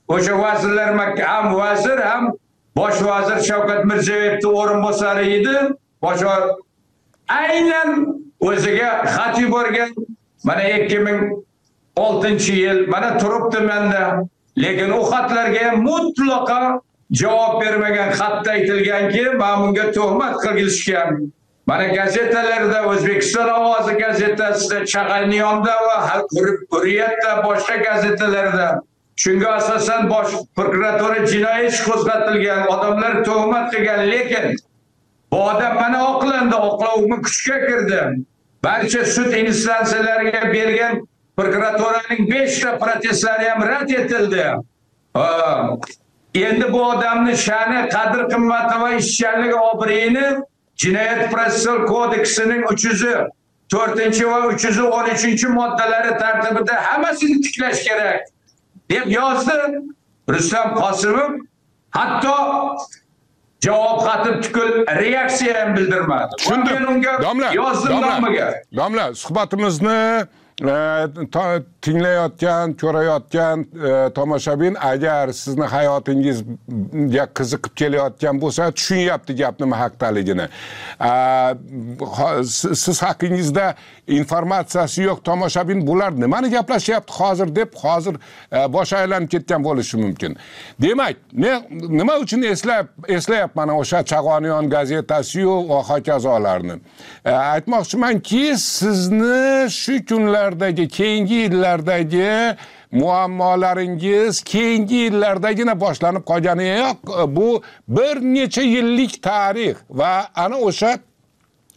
o'sha vazirlar ham vazir ham bosh vazir shavkat mirziyoyevni o'rinbosari edi. Bosh aynan o'ziga xat yuborgan mana ikki ming oltinchi yil mana turibdi menda. Lekin u xatlarga ham mutlaqo javob bermagan xatda aytilganki man bunga tuhmat qilishgan mana gazetalarda o'zbekiston ovozi gazetasida chag'aniyonda va hurriyatda boshqa gazetalarda. Shunga asosan bosh prokuratura jinoiy ish qo'zg'atilgan odamlar tuhmat qilgan lekin bu odam mana oqlandi oqlov kuchga kirdi. Barcha sud instansiyalariga bergan prokuraturaning beshta protestlari ham rad etildi. Endi bu odamni sha'ni qadr qimmati va ishchanlik obro'yini jinoyat protsessual kodeksining uch yuz to'rtinchi va uch yuz o'n uchinchi moddalari tartibida hammasini tiklash kerak deb yozdi rustam qosimov. Hatto javob xati tukul reaksiya ham bildirmadi. Tushundim. Men unga domla yozdim domla suhbatimizni 那，他。Tinglayotgan ko'rayotgan e, tomoshabin agar sizni hayotingizga qiziqib kelayotgan bo'lsa tushunyapti gap nima haqdaligini siz haqingizda informatsiyasi yo'q tomoshabin bular nimani gaplashyapti hozir deb hozir e, boshi aylanib ketgan bo'lishi mumkin. Demak men nima uchun eslab eslayapman o'sha chag'oniyon gazetasiyu va hokazolarni? E, aytmoqchimanki sizni shu kunlardagi keyingi yillar yillardagi muammolaringiz keyingi yillardagina boshlanib qolgani yo'q. Bu bir necha yillik tarix va ana o'sha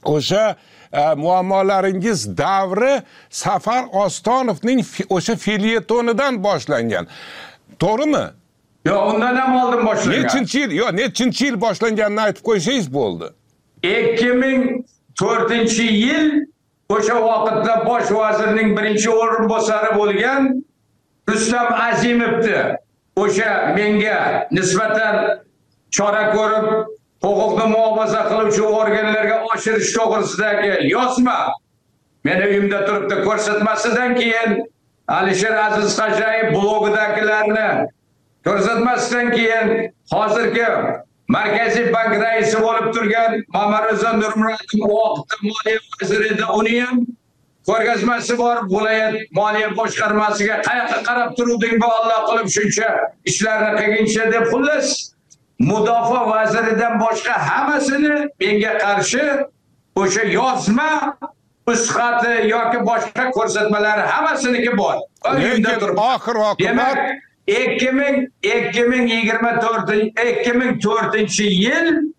o'sha e, muammolaringiz davri safar ostonovning o'sha filyetonidan boshlangan. To'g'rimi? Yo, undan ham oldin boshlangan. nechinchi yil yo nechinchi yil boshlanganini aytib qo'ysangiz bo'ldi. 2004 yil o'sha vaqtda bosh vazirning birinchi o'rinbosari bo'lgan Rustam Azimovni o'sha menga nisbatan chora ko'rib huquqni muhofaza qiluvchi organlarga oshirish to'g'risidagi yozma meni uyimda turibdi ko'rsatmasidan keyin Alisher Aziz Xo'jayev blogidagilarni ko'rsatmasidan keyin hozirgi Markaziy bank raisi bo'lib turgan Mamaro'zon Nurmurodov u vaqtda moliya vaziri edi uni ham ko'rgazmasi bor. Viloyat moliya boshqarmasiga qayoqqa qarab turuvding bu Alloh qilib shuncha ishlarni qilguncha deb xullas mudofaa vaziridan boshqa hammasini menga qarshi o'sha yozma nusxati yoki boshqa ko'rsatmalari hammasiniki bor. Lekin oxir oqibat Demak 2000 2024 2004 yil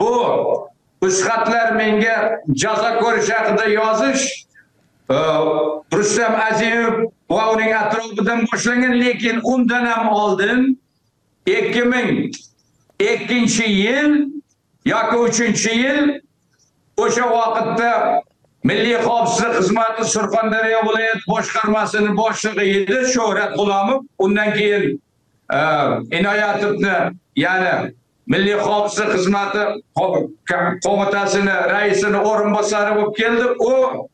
bu nusxatlar menga jazo ko'rish haqida yozish e, Rustam Azimov va uning atrofidan boshlangan lekin undan ham oldin 2002 yil yoki 3 yil o'sha vaqtda Milliy xavfsizlik xizmati Surxondaryo viloyat boshqarmasini boshlig'i edi Shuhrat G'ulomov. Undan keyin e, Inoyatovni, ya'ni Milliy xavfsizlik xizmati qo'mitasini raisini o'rinbosari bo'lib keldi. U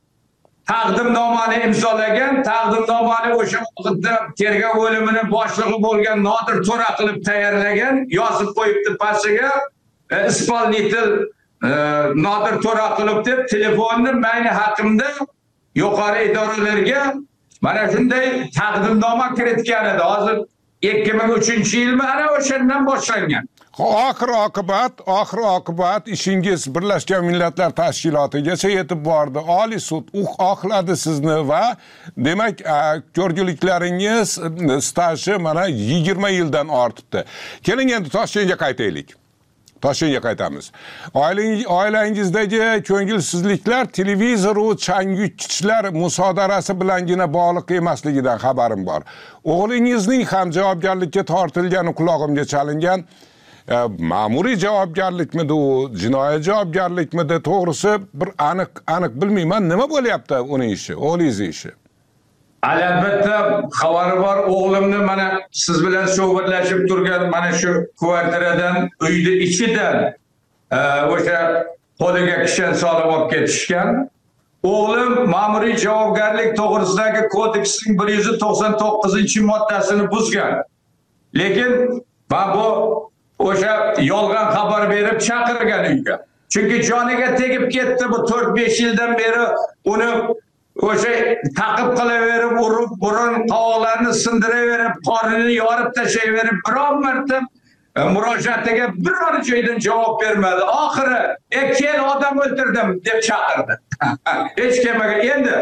taqdimnomani imzolagan, taqdimnomani o'sha vaqtda tergov bo'limini boshlig'i bo'lgan Nodir To'ra qilib tayyorlagan, yozib qo'yibdi pastiga e, ispolinitel Nodir qilib deb telefonni meni haqimda yuqori idoralarga mana shunday taqdimnoma kiritgan edi. Hozir 2003-yilmi ana o'shandan boshlangan. oxir oqibat oxir oqibat ishingiz birlashgan millatlar tashkilotigacha yetib bordi oliy sud uh, u oqladi sizni va demak ko'rguliklaringiz staji mana yigirma yildan ortibdi keling endi toshkentga qaytaylik toshkentga qaytamiz. Oilangizdagi ko'ngilsizliklar televizoru changyutgichlar musodarasi bilangina bog'liq emasligidan xabarim bor. O'g'lingizning ham javobgarlikka tortilgani quloqimga chalingan E, ma'muriy javobgarlikmidi u jinoiy javobgarlikmidi to'g'risi bir aniq aniq bilmayman nima bo'lyapti uning ishi o'g'lingizni ishi? Albatta xabari bor o'g'limni mana siz bilan suhbatlashib turgan mana shu kvartiradan uyni ichidan e, o'sha qo'liga kishan solib olib ketishgan. O'g'lim ma'muriy javobgarlik to'g'risidagi kodeksning bir yuz to'qson to'qqizinchi moddasini buzgan. Lekin va bu o'sha yolg'on xabar berib chaqirgan uyga. Chunki joniga tegib ketdi bu to'rt besh yildan beri uni o'sha taqib qilaverib urib burun qovoqlarini sindiraverib qornini yorib tashlayverib biron marta e, murojaatiga biror joydan javob bermadi. Oxiri e kel odam o'ldirdim deb chaqirdi. Hech kimga endi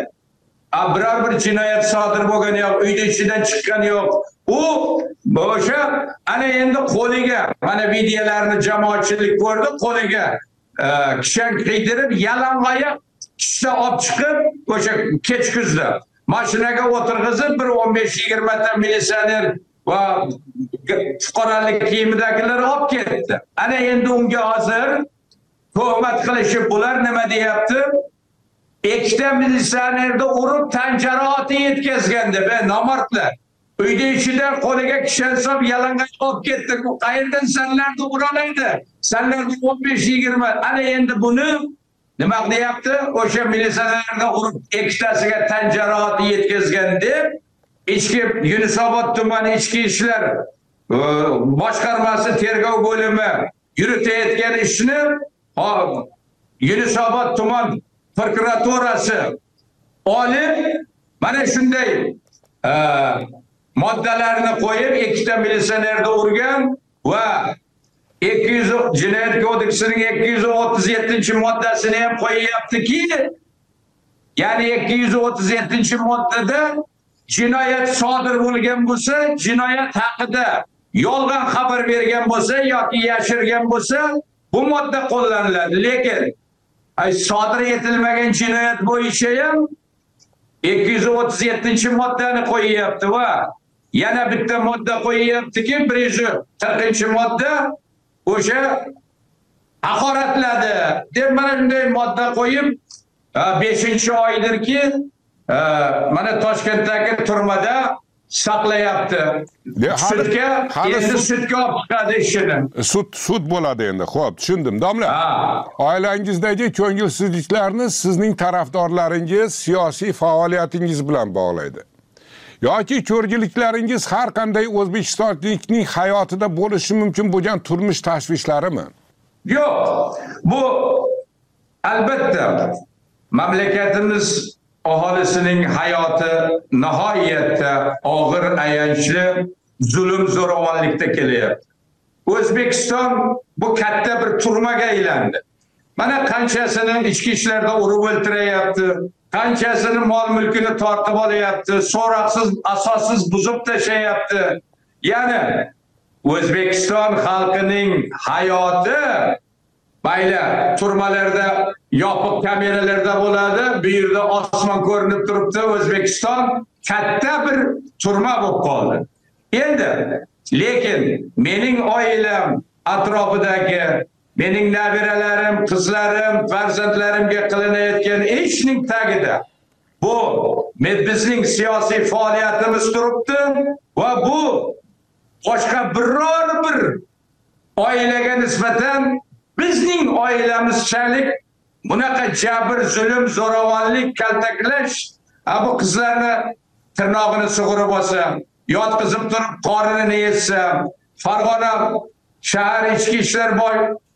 biror bir jinoyat sodir bo'lgani yo'q uyni ichidan chiqqani yo'q. U o'sha ana endi qo'liga mana videolarni jamoatchilik ko'rdi qo'liga e, kishan kiydirib yalangoyoq tushda olib chiqib o'sha kech kuzda mashinaga o'tirg'izib bir o'n besh yigirmata militsioner va fuqarolik kiyimidagilar olib ketdi. Ana endi unga hozir tuhmat qilishib bular nima deyapti? Ikkita militsionerni urib tan jarohati yetkazgan deb e, nomardlar. Uyni ichida qo'liga kishan solib yalang'och olib ketdi. Qayerdan sanlarni uralaydi sanlarni o'n besh yigirma ana endi buni nima qilyapti? O'sha militsionerga urib ikkitasiga tan jarohati yetkazgan deb ichki yunusobod tumani ichki ishlar e, boshqarmasi tergov bo'limi yuritayotgan ishni yunusobod tuman prokuraturasi olib mana shunday e, moddalarni qo'yib ikkita militsionerni urgan va 200 jinoyat kodeksining 237 moddasini ham qo'yyaptiki ya'ni 237 moddada jinoyat sodir bo'lgan bo'lsa jinoyat haqida yolg'on xabar bergan bo'lsa yoki yashirgan bo'lsa bu modda qo'llaniladi. Lekin ay, sodir etilmagan jinoyat bo'yicha ham 237 moddani qo'yyapti va yana bitta modda qo'yyaptiki. 140 modda o'sha haqoratladi deb mana shunday modda qo'yib 5 oydirki mana Toshkentdagi turmada saqlayapti. Sudga endi sud- sudga olib chiqadi ishini. sud sud bo'ladi endi xo'p tushundim domla oilangizdagi ko'ngilsizliklarni sizning tarafdorlaringiz siyosiy faoliyatingiz bilan bog'laydi yoki ko'rgiliklaringiz har qanday o'zbekistonlikning hayotida bo'lishi mumkin bo'lgan turmush tashvishlarimi Yo'q, bu albatta mamlakatimiz aholisining hayoti nihoyatda og'ir ayanchli zulm zo'ravonlikda kelyapti. O'zbekiston bu katta bir turmaga aylandi. Mana qanchasini ichki ishlarda urib o'ltirayapti, qanchasini mol mulkini tortib olyapti, so'roqsiz, asossiz buzib tashlayapti. Ya'ni O'zbekiston xalqining hayoti mayli turmalarda yopiq kameralarda bo'ladi, bu yerda osmon ko'rinib turibdi, O'zbekiston katta bir turma bo'lib qoldi. Endi lekin mening oilam atrofidagi mening nabiralarim, qizlarim, farzandlarimga qilinayotgan ishning tagida. Bu bizning siyosiy faoliyatimiz turibdi va bu boshqa biror bir oilaga nisbatan bizning oilamizchalik bunaqa jabr, zulm, zo'ravonlik, kaltaklash ha bu qizlarni tirnog'ini sug'urib olsa, yotqizib turib qorinini yetsa, Farg'ona shahar ichki ishlar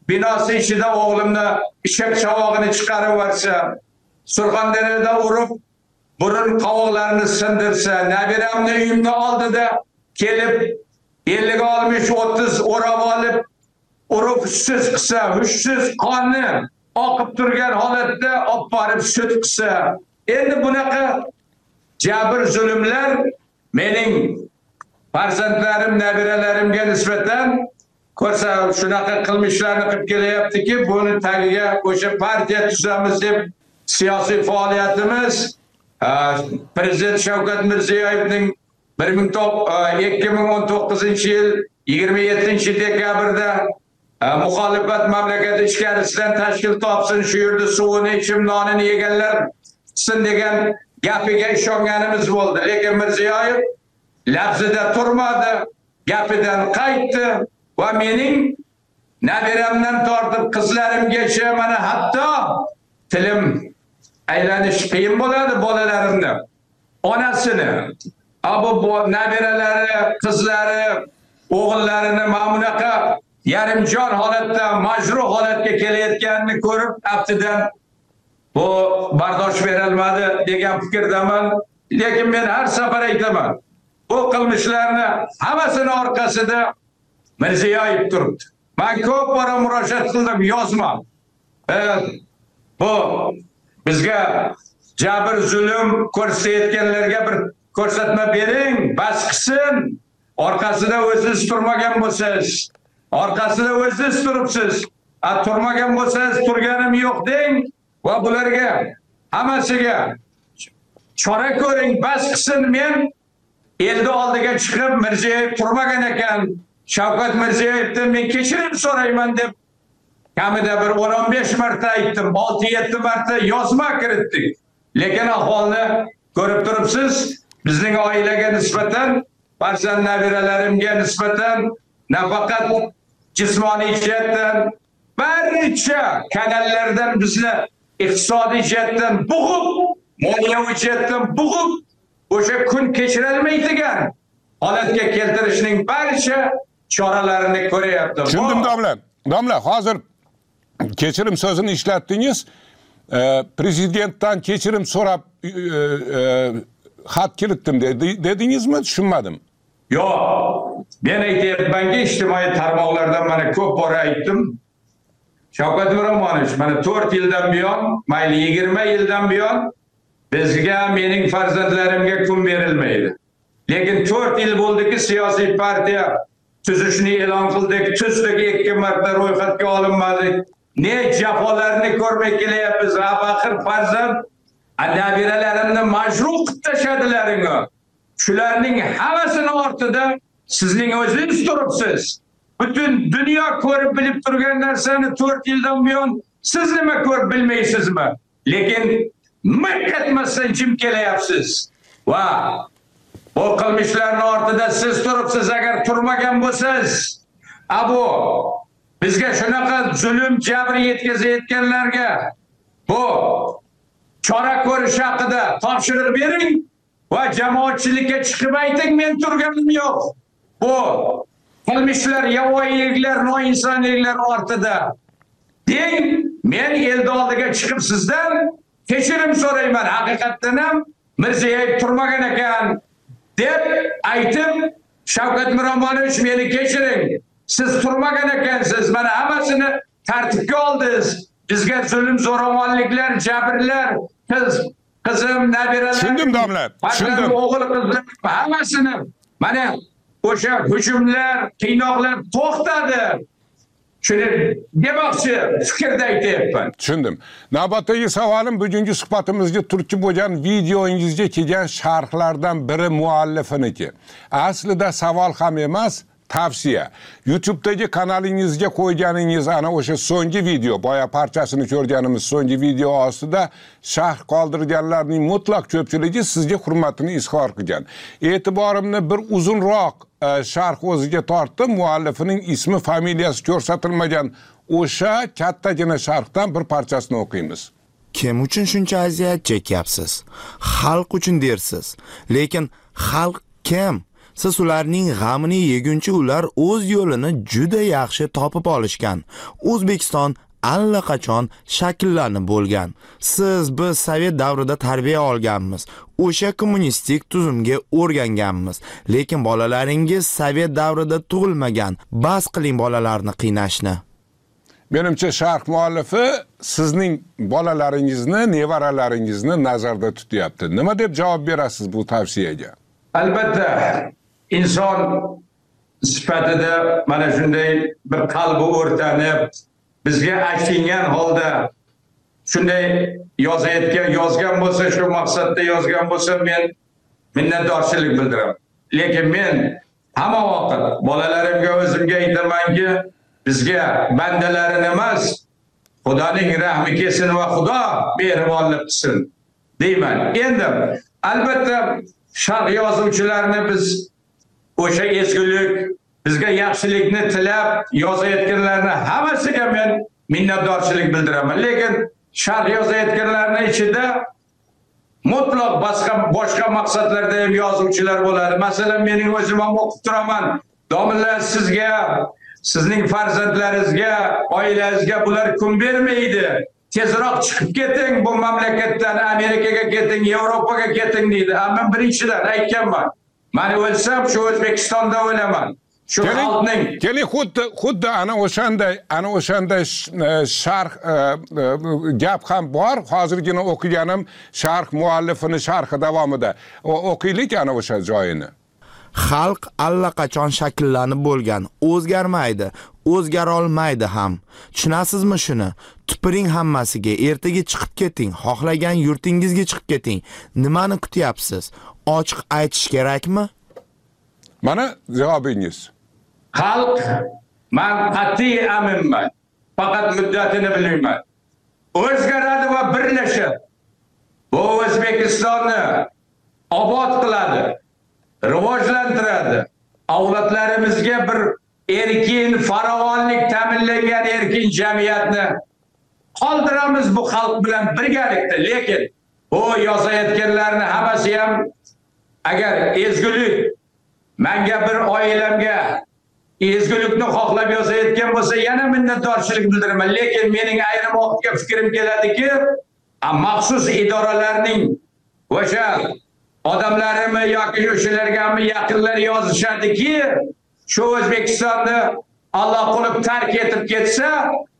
binosi ichida o'g'limni ishak chavog'ini chiqarib yuborsa, Surxondaryoda urib burun qovoqlarini sindirsa, nabiramni uyimni oldida kelib 50 olmuş 30 o'rab olib urib hushsiz qilsa, hushsiz qonni oqib turgan holatda olib borib sud qilsa, endi bunaqa jabr zulmlar mening farzandlarim, nabiralarimga nisbatan ko'rsa shunaqa qilmishlarni qilib kelyaptiki, buni tagiga o'sha partiya tuzamiz deb siyosiy faoliyatimiz Prezident Shavkat Mirziyoyevning 2019 yil 27 dekabrda muxolifat mamlakat ichkarisidan tashkil topsin, shu yerda suvini ichib, nonini yeganlar qilsin degan gapiga ishonganimiz bo'ldi. Lekin Mirziyoyev lafzida turmadi, gapidan qaytdi va mening nabiramdan tortib qizlarimgacha mana hatto tilim aylanish qiyin bo'ladi bolalarimni. Onasini, abu nabiralari, qizlari, o'g'illarini mana bunaqa yarimjon holatda, majruh holatga kelayotganini ko'rib, aftidan bu bardosh berilmadi degan fikrdaman. Lekin men har safar aytaman, bu qilmishlarni hammasini orqasida Mirziyoyev turibdi. Men ko'p bora murojaat qildim, yozma bu bizga jabr zulm ko'rsatayotganlarga bir ko'rsatma bering, bas qilsin. Orqasida o'zingiz turmagan bo'lsangiz, orqasida o'zingiz turibsiz. A turmagan bo'lsangiz turganim yo'q deng va bularga hammasiga chora ko'ring, bas qilsin men elni oldiga chiqib Mirziyoyev turmagan ekan. Shavkat Mirziyoyevdan men kechirim so'rayman deb kamida bir 10-15 marta aytdim, 6-7 marta yozma kiritdik. Lekin ahvolni ko'rib turibsiz, bizning oilaga nisbatan, farzand nabiralarimga nisbatan nafaqat jismoniy jihatdan, barcha kanallardan bizni iqtisodiy jihatdan bo'g'ib, moliyaviy jihatdan bo'g'ib, o'sha kun kechirolmaydigan holatga keltirishning barcha choralarini ko'ryapti. tushundim domla domla hozir kechirim so'zini ishlatdingiz Ee, prezidentdan kechirim so'rab e, e, xat kiritdim dedi- dedingizmi tushunmadim Yo'q, men aytyapmanki, ijtimoiy tarmoqlardan mana ko'p bora aytdim. Shavkat Miromonovich, mana 4 yildan buyon, mayli 20 yildan buyon bizga, mening farzandlarimga kun berilmaydi. Lekin 4 yil bo'ldiki, siyosiy partiya tuzishni e'lon qildik, tuzdik, ikki marta ro'yxatga olinmadik. Ne jafolarni ko'rmay kelyapmiz. Axir farzand nabiralarimni majruh qilib tashladilaring. Shularning hammasini ortida sizning o'zingiz turibsiz. Butun dunyo ko'rib bilib turgan narsani 4 yildan buyon siz nima ko'rib bilmaysizmi? Lekin miq etmasdan jim kelyapsiz. Va bu qilmishlarni ortida siz turibsiz agar turmagan bo'lsangiz, abu bizga shunaqa zulm, jabr yetkazayotganlarga bu chora ko'rish haqida topshiriq bering va jamoatchilikka chiqib ayting men turganim yo'q. Bu qilmishlar, yovvoyiliklar, noinsonliklar ortida. Deng, men elni oldiga chiqib sizdan kechirim so'rayman. Haqiqatdan ham Mirziyoyev turmagan ekan deb aytib Shavkat Miromonovich meni kechiring. Siz turmagan ekansiz. Mana hammasini tartibga oldingiz. Bizga zulm, zo'ravonliklar, jabrlar, qiz, qizim, nabiralar. Tushundim, domla, tushundim. o'g'il, qizlar hammasini mana o'sha hujumlar, qiynoqlar to'xtadi. Shuni demoqchi fikrda aytyapman. tushundim navbatdagi savolim bugungi suhbatimizga turtki bo'lgan videoingizga kelgan sharhlardan biri muallifiniki aslida savol ham emas tavsiya youtubedagi kanalingizga qo'yganingiz ana o'sha so'nggi video boya parchasini ko'rganimiz so'nggi video ostida sharh qoldirganlarning mutlaq ko'pchiligi sizga hurmatini izhor qilgan e'tiborimni bir uzunroq sharh e, o'ziga tortdi muallifining ismi familiyasi ko'rsatilmagan o'sha kattagina sharhdan bir parchasini o'qiymiz Kim uchun shuncha aziyat chekyapsiz? Xalq uchun dersiz. Lekin xalq kim? Siz ularning g'amini yeguncha ular o'z yo'lini juda yaxshi topib olishgan. O'zbekiston allaqachon shakllanib bo'lgan. Siz biz Sovet davrida tarbiya olganmiz. O'sha kommunistik tuzumga o'rganganmiz. Lekin bolalaringiz Sovet davrida tug'ilmagan. Bas qiling bolalarni qiynashni. menimcha sharh muallifi sizning bolalaringizni nevaralaringizni nazarda tutyapti nima deb javob berasiz bu tavsiyaga Albatta inson sifatida mana shunday bir qalbi o'rtanib bizga achingan holda shunday yozayotgan yozgan bo'lsa shu maqsadda yozgan bo'lsa men minnatdorchilik bildiraman. Lekin men hamma vaqt bolalarimga o'zimga aytamanki, bizga bandalarini emas, Xudoning rahmi kelsin va Xudo mehribonlik qilsin deyman. Endi albatta sharq yozuvchilarini biz o'sha ezgulik, bizga yaxshilikni tilab yozayotganlarni hammasiga men minnatdorchilik bildiraman. Lekin sharh yozayotganlarni ichida mutlaq boshqa boshqa maqsadlarda ham yozuvchilar bo'ladi. Masalan, mening o'zim ham o'qib turaman. Domlalar sizga, sizning farzandlaringizga, oilangizga bular kun bermaydi. Tezroq chiqib keting bu mamlakatdan, Amerikaga keting, Yevropaga keting deydi. Men birinchidan aytganman. Men o'lsam shu O'zbekistonda o'laman. Shu xalqning keling xuddi xuddi ana o'shanday ana o'shanday sh- e, sharh e, e, gap ham bor hozirgina o'qiganim sharh muallifini sharhi davomida o'qiylik ana o'sha joyini Xalq allaqachon shakllanib bo'lgan, o'zgarmaydi, o'zgara olmaydi ham. Tushunasizmi shuni? Tupiring hammasiga, ertaga chiqib keting, xohlagan yurtingizga chiqib keting. Nimani kutyapsiz? Ochiq aytish kerakmi? mana javobingiz xalq man qat'iy aminman. Faqat muddatini bilmayman. O'zgaradi va birlashadi. Bu O'zbekistonni obod qiladi, rivojlantiradi. Avlodlarimizga bir erkin, farovonlik ta'minlangan erkin jamiyatni qoldiramiz bu xalq bilan birgalikda. Lekin bu yozayotganlarni hammasi ham agar ezgulik menga bir oilamga ezgulikni xohlab yozayotgan bo'lsa yana minnatdorchilik bildiraman. Lekin mening ayrim vaqtga fikrim keladiki maxsus idoralarning o'sha odamlarimi yoki o'shalargami yaqinlar yozishadiki shu o'zbekistonni alloh qilib tark etib ketsa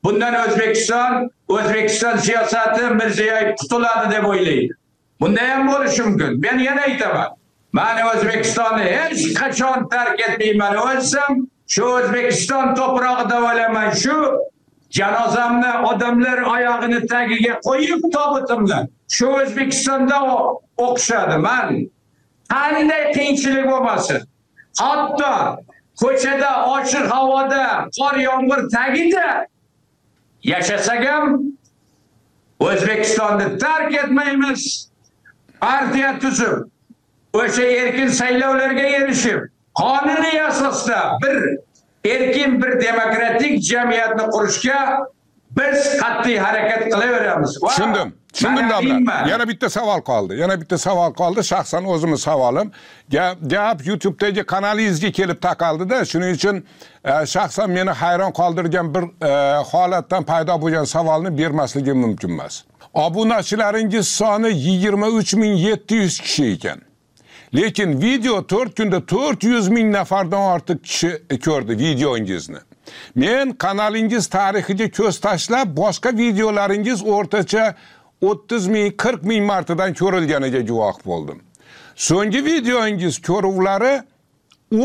bundan o'zbekiston o'zbekiston siyosati mirziyoyev qutuladi deb o'ylaydi. Bunda ham bo'lishi mumkin. Men yana aytaman. Man o'zbekistonni hech qachon tark etmayman. O'lsam shu o'zbekiston to'prog'ida o'laman. Shu janozamni odamlar oyog'ini tagiga qo'yib tobutimni shu o'zbekistonda o- o'qishadi man qanday qiyinchilik bo'lmasin. Hatto ko'chada ochiq havoda qor yomg'ir tagida yashasak ham o'zbekistonni tark etmaymiz. Partiya tuzib o'sha erkin saylovlarga erishib qonuniy asosda bir erkin bir demokratik jamiyatni qurishga biz qat'iy harakat qilaveramiz. Tushundim tushundim domla yana bitta savol qoldi yana bitta savol qoldi. Shaxsan o'zimni savolim. Gap gap youtubedagi kanalingizga kelib taqaldida shuning uchun e, shaxsan meni hayron qoldirgan bir e, holatdan paydo bo'lgan savolni bermasligim mumkin emas. Obunachilaringiz soni yigirma uch ming yetti yuz kishi ekan lekin video to'rt kunda to'rt yuz ming nafardan ortiq kishi ko'rdi videongizni men kanalingiz tarixiga ko'z tashlab boshqa videolaringiz o'rtacha o'ttiz ming qirq ming martadan ko'rilganiga guvoh bo'ldim. So'nggi videongiz ko'ruvlari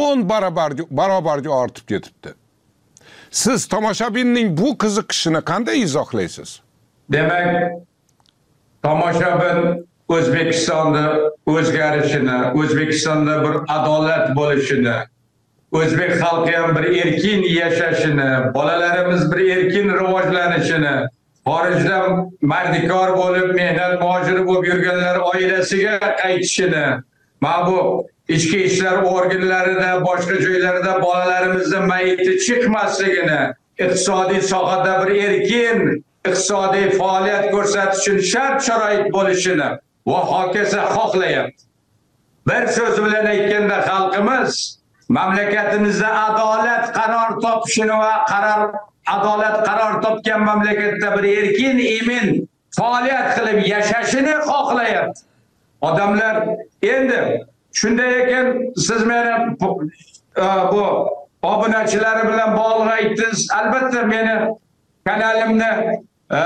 o'n barobarga barobarga ortib ketibdi. Siz tomoshabinning bu qiziqishini qanday izohlaysiz? Demak tomoshabin o'zbekistonni o'zgarishini o'zbekistonda bir adolat bo'lishini o'zbek xalqi ham bir erkin yashashini bolalarimiz bir erkin rivojlanishini xorijda mardikor bo'lib mehnat muhojiri bo'lib yurganlar oilasiga qaytishini mana bu ichki ishlar organlarida boshqa joylarda bolalarimizni mayiti chiqmasligini iqtisodiy sohada bir erkin iqtisodiy faoliyat ko'rsatish uchun shart sharoit bo'lishini va hokazo xohlayapti. Bir so'z bilan aytganda xalqimiz mamlakatimizda adolat qaror topishini va qaror adolat qaror topgan mamlakatda bir erkin emin faoliyat qilib yashashini xohlayapti. Odamlar endi shunday ekan siz meni bu, e, obunachilari bilan bog'liq aytdingiz. Albatta meni kanalimni e,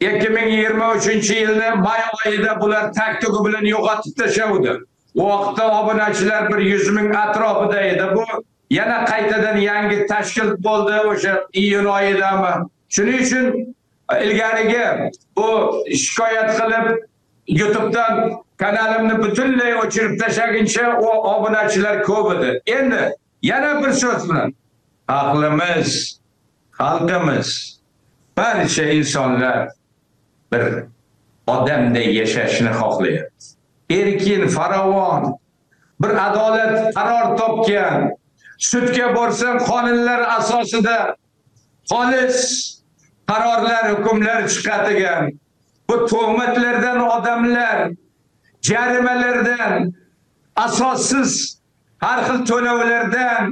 2023 yilni may oyida bular taktugi bilan yo'qotib tashavdi u vaqtda obunachilar bir yuz ming atrofida edi. Bu yana qaytadan yangi tashkil bo'ldi o'sha iyun oyidami shuning uchun e, ilgarigi bu shikoyat qilib youtubedan kanalimni butunlay o'chirib tashlaguncha u obunachilar ko'p edi. Endi yana bir so'z bilan xalqimiz, xalqimiz barcha insonlar bir odamday yashashni xohlayapti erkin farovon bir adolat qaror topgan sudga borsang qonunlar asosida xolis qarorlar hukmlar chiqadigan bu tuhmatlardan odamlar jarimalardan asossiz har xil to'lovlardan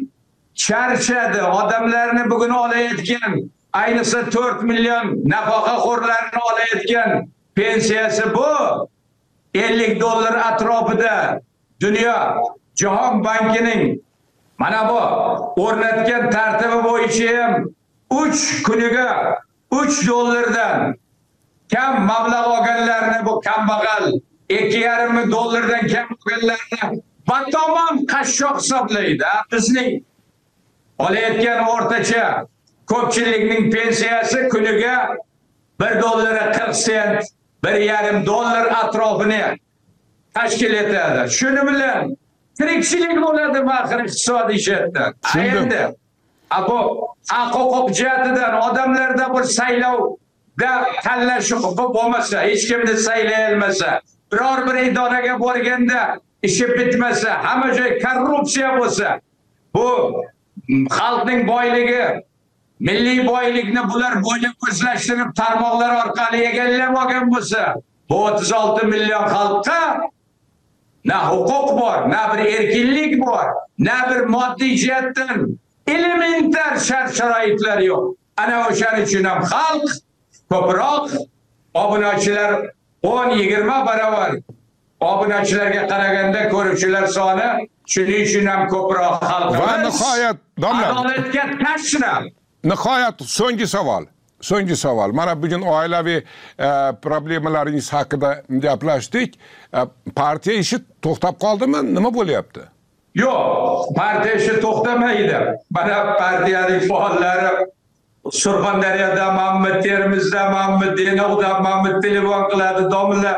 charchadi odamlarni bugun olayotgan ayniqsa 4 million nafaqaxo'rlarni olayotgan pensiyasi bu. 50 dollar atrofida dunyo jahon bankining mana bu o'rnatgan tartibi bo'yicha ham 3 kuniga 3 dollardan kam mablag' olganlarni bu kambag'al ikki yarim ming dollardan kam olganlarni batamom qashshoq hisoblaydi bizning olayotgan o'rtacha ko'pchilikning pensiyasi kuniga bir dollar qirq sent bir yarim dollar atrofini tashkil etadi. Shuni bilan tirikchilik bo'ladi axir iqtisodiy jihatdan. Endi bu haq huquq jihatidan odamlarda bir saylovda tanlash huquqi bo'lmasa hech kimni saylay olmasa biror bir idoraga borganda ishi bitmasa hamma joy korrupsiya bo'lsa bu xalqning boyligi milliy boylikni bular bo'ylab o'zlashtirib tarmoqlar orqali egallab olgan bo'lsa bu 36 million xalqqa na huquq bor na bir erkinlik bor na bir moddiy jihatdan elementar shart sharoitlar yo'q. Ana o'shaning uchun ham xalq ko'proq obunachilar o'n yigirma barobar obunachilarga qaraganda ko'ruvchilar soni shuning uchun ham ko'proq va xalqimiz nihoyat domla adolatga tashna nihoyat so'nggi savol so'nggi savol mana bugun oilaviy e, problemalaringiz haqida gaplashdik E, partiya ishi to'xtab qoldimi nima bo'lyapti Yo'q, partiya ishi to'xtamaydi. Mana partiyaning faollari Surxondaryoda manmi, Termizda manmi, Denovda manmi telefon qiladi. Domla,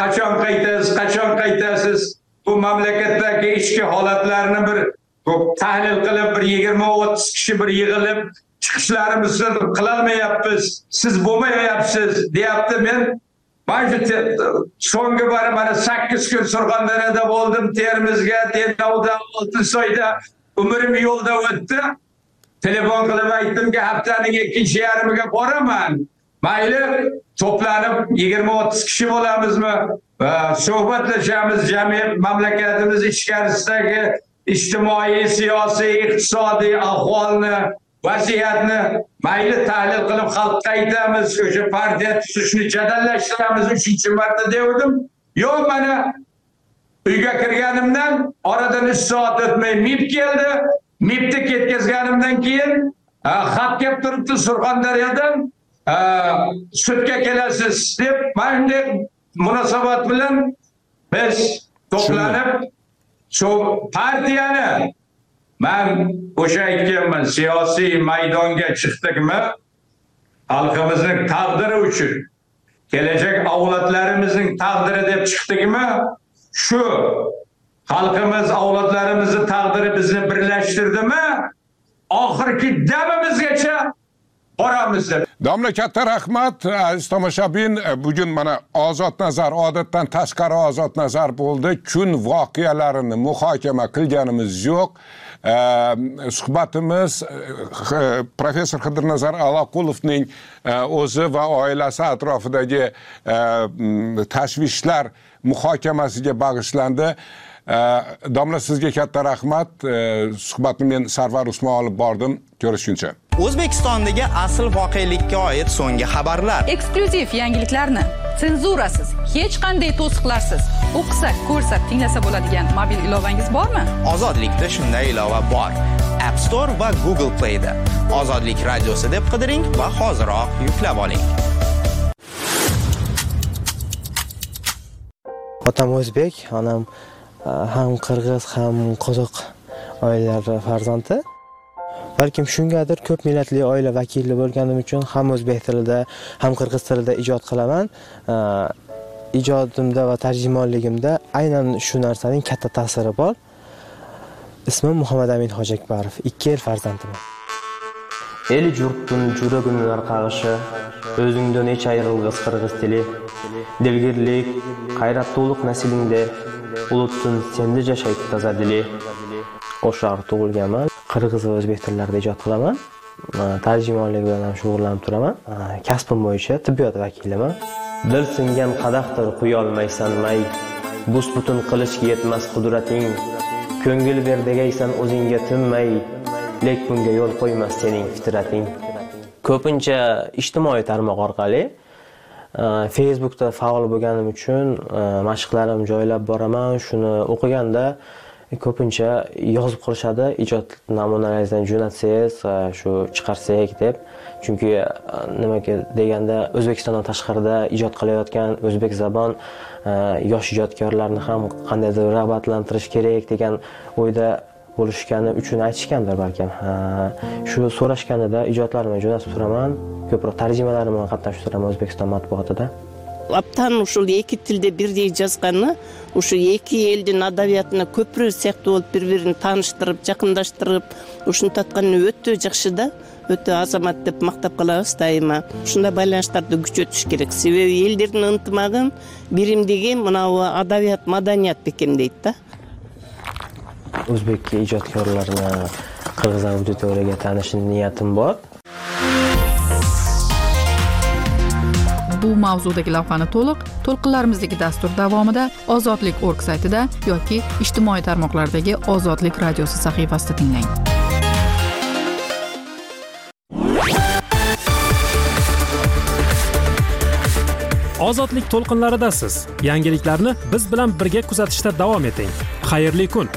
qachon qaytasiz, qachon qaytasiz? Bu mamlakatdagi ichki holatlarni bir tahlil qilib, bir 20-30 kishi bir yig'ilib chiqishlarimizni qilolmayapmiz. Siz bo'lmayapsiz, deyapti. Men Mana shu so'nggi bor mana 8 kun Surxondaryoda bo'ldim, Termizga, Denovda, Oltinsoyda umrim yo'lda o'tdi. Telefon qilib aytdimki, haftaning ikkinchi yarmiga boraman. Mayli, to'planib 20-30 kishi bo'lamizmi? Va suhbatlashamiz jamiyat mamlakatimiz ichkarisidagi ijtimoiy, siyosiy, iqtisodiy ahvolni vaziyatni mayli tahlil qilib xalqqa aytamiz o'sha partiya tuzishni jadallashtiramiz uchinchi marta devdim yo'q mana uyga kirganimdan oradan uch soat o'tmay mib keldi. Mibni ketkazganimdan keyin xat kelib turibdi surxondaryodan sudga kelasiz deb mana shunday munosabat bilan biz to'planib shu partiyani man o'sha aytganman siyosiy maydonga chiqdikmi? Xalqimizning taqdiri uchun kelajak avlodlarimizning taqdiri deb chiqdikmi? Shu xalqimiz avlodlarimizni taqdiri bizni birlashtirdimi? Oxirgi damimizgacha boramiz deb. Domla katta rahmat aziz tomoshabin. Bugun mana ozod nazar odatdan tashqari ozod nazar bo'ldi. Kun voqealarini muhokama qilganimiz yo'q. Suhbatimiz professor Qidirnazar alaqulovning o'zi va oilasi atrofidagi tashvishlar muhokamasiga bag'ishlandi domla sizga katta rahmat. Suhbatni men sarvar usmon olib bordim. Ko'rishguncha. O'zbekistondagi asl voqelikka oid so'nggi xabarlar. Eksklyuziv yangiliklarni senzurasiz. Hech qanday to'siqlarsiz. O'qisa ko'rsa tinglasa bo'ladigan mobil ilovangiz bormi? Ozodlikda shunday ilova bor. App store va google playda. Ozodlik radiosi deb qidiring va hoziroq yuklab oling. Otam o'zbek onam Э, ham qirg'iz ham qozoq oilalari farzandi. Balkim shungadir ko'p millatli oila vakili bo'lganim uchun ham o'zbek tilida ham qirg'iz tilida ijod qilaman. Э, ijodimda va tarjimonligimda aynan shu narsaning katta ta'siri bor. Ismim muhammad amin hojiakbarov ikki yil farzandiman. El yurtdin juragimlar qag'ishi o'zingdan necha ayrilg'iz qirg'iz tili. Dilgirlik g'ayratto'liq naslingda. Ulutdin senda yashaydi taza dili qo'shoqda tug'ilganman. Qirg'iz va o'zbek tillarida ijod qilaman. E, tarjimonlik bilan ham shug'ullanib turaman. Kasbim bo'yicha tibbiyot vakiliman. Dil singan qadahdir quyolmaysan may. Bus butun qilishga yetmas qudrating. Ko'ngil ber degaysan o'zingga tinmay lek bunga yo'l qo'ymas sening fitrating. Ko'pincha ijtimoiy tarmoq orqali facebookda faol bo'lganim uchun e, mashqlarim joylab boraman. Shuni o'qiganda ko'pincha yozib qolishadi ijod namunalaringizdan jo'natsangiz e, shu chiqarsak deb. Chunki nima nimaga deganda o'zbekistondan tashqarida ijod qilayotgan o'zbek zabon yosh ijodkorlarni ham qandaydir rag'batlantirish kerak degan o'yda bo'lishgani uchun aytishgandir balkim. Shu so'rashganida ijodlarimni jo'natib turaman. Ko'proq tarjimalarim bilan qatnashib turaman o'zbekiston matbuotida. Аптан ушул эки тилде бирдей жазганы ушу эки элдин адабиятына көпүрө сыяктуу болуп бири бирин тааныштырып жакындаштырып ушинтатканы өтө жакшы да өтө азамат деп мактап калабыз дайыма ушундай байланыштарды күчөтүш керек себеби элдердин ынтымагын биримдиги мынабу адабият маданият бекемдейт да o'zbek ijodkorlarini qirg'iz auditoriyaga tanishni niyatim bor. Bu mavzudagi lavhani to'liq to'lqinlarimizdagi dastur davomida ozodlik org saytida yoki ijtimoiy tarmoqlardagi ozodlik radiosi sahifasida tinglang. Ozodlik to'lqinlaridasiz. Yangiliklarni biz bilan birga kuzatishda davom eting. Xayrli kun